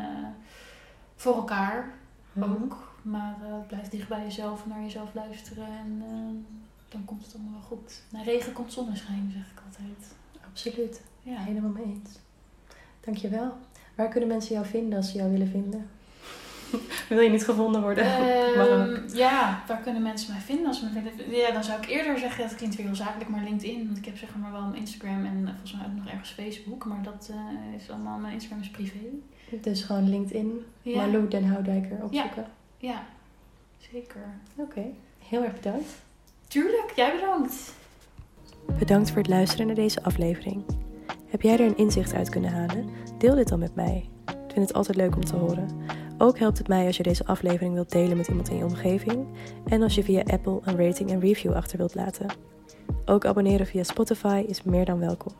voor elkaar Mhm. ook. Maar eh, blijf dicht bij jezelf, naar jezelf luisteren en dan komt het allemaal wel goed. Na regen komt zonneschijn, zeg ik altijd. Absoluut. Ja. Helemaal mee eens. Dankjewel. Waar kunnen mensen jou vinden als ze jou willen vinden? Wil je niet gevonden worden? Ehm, ja, waar kunnen mensen mij vinden als ze me vinden? Ja, dan zou ik eerder zeggen, dat klinkt weer heel zakelijk, maar LinkedIn. Want ik heb zeg maar wel een Instagram en eh, volgens mij ook nog ergens Facebook. Maar dat eh, is allemaal, mijn Instagram is privé. Dus gewoon LinkedIn, Ja, Marlou Den Houdijker opzoeken. ja zeker. Oké, heel erg bedankt. Tuurlijk, jij bedankt. Bedankt voor het luisteren naar deze aflevering. Heb jij er een inzicht uit kunnen halen? Deel dit dan met mij. Ik vind het altijd leuk om te horen. Ook helpt het mij als je deze aflevering wilt delen met iemand in je omgeving en als je via Apple een rating en review achter wilt laten. Ook abonneren via Spotify is meer dan welkom.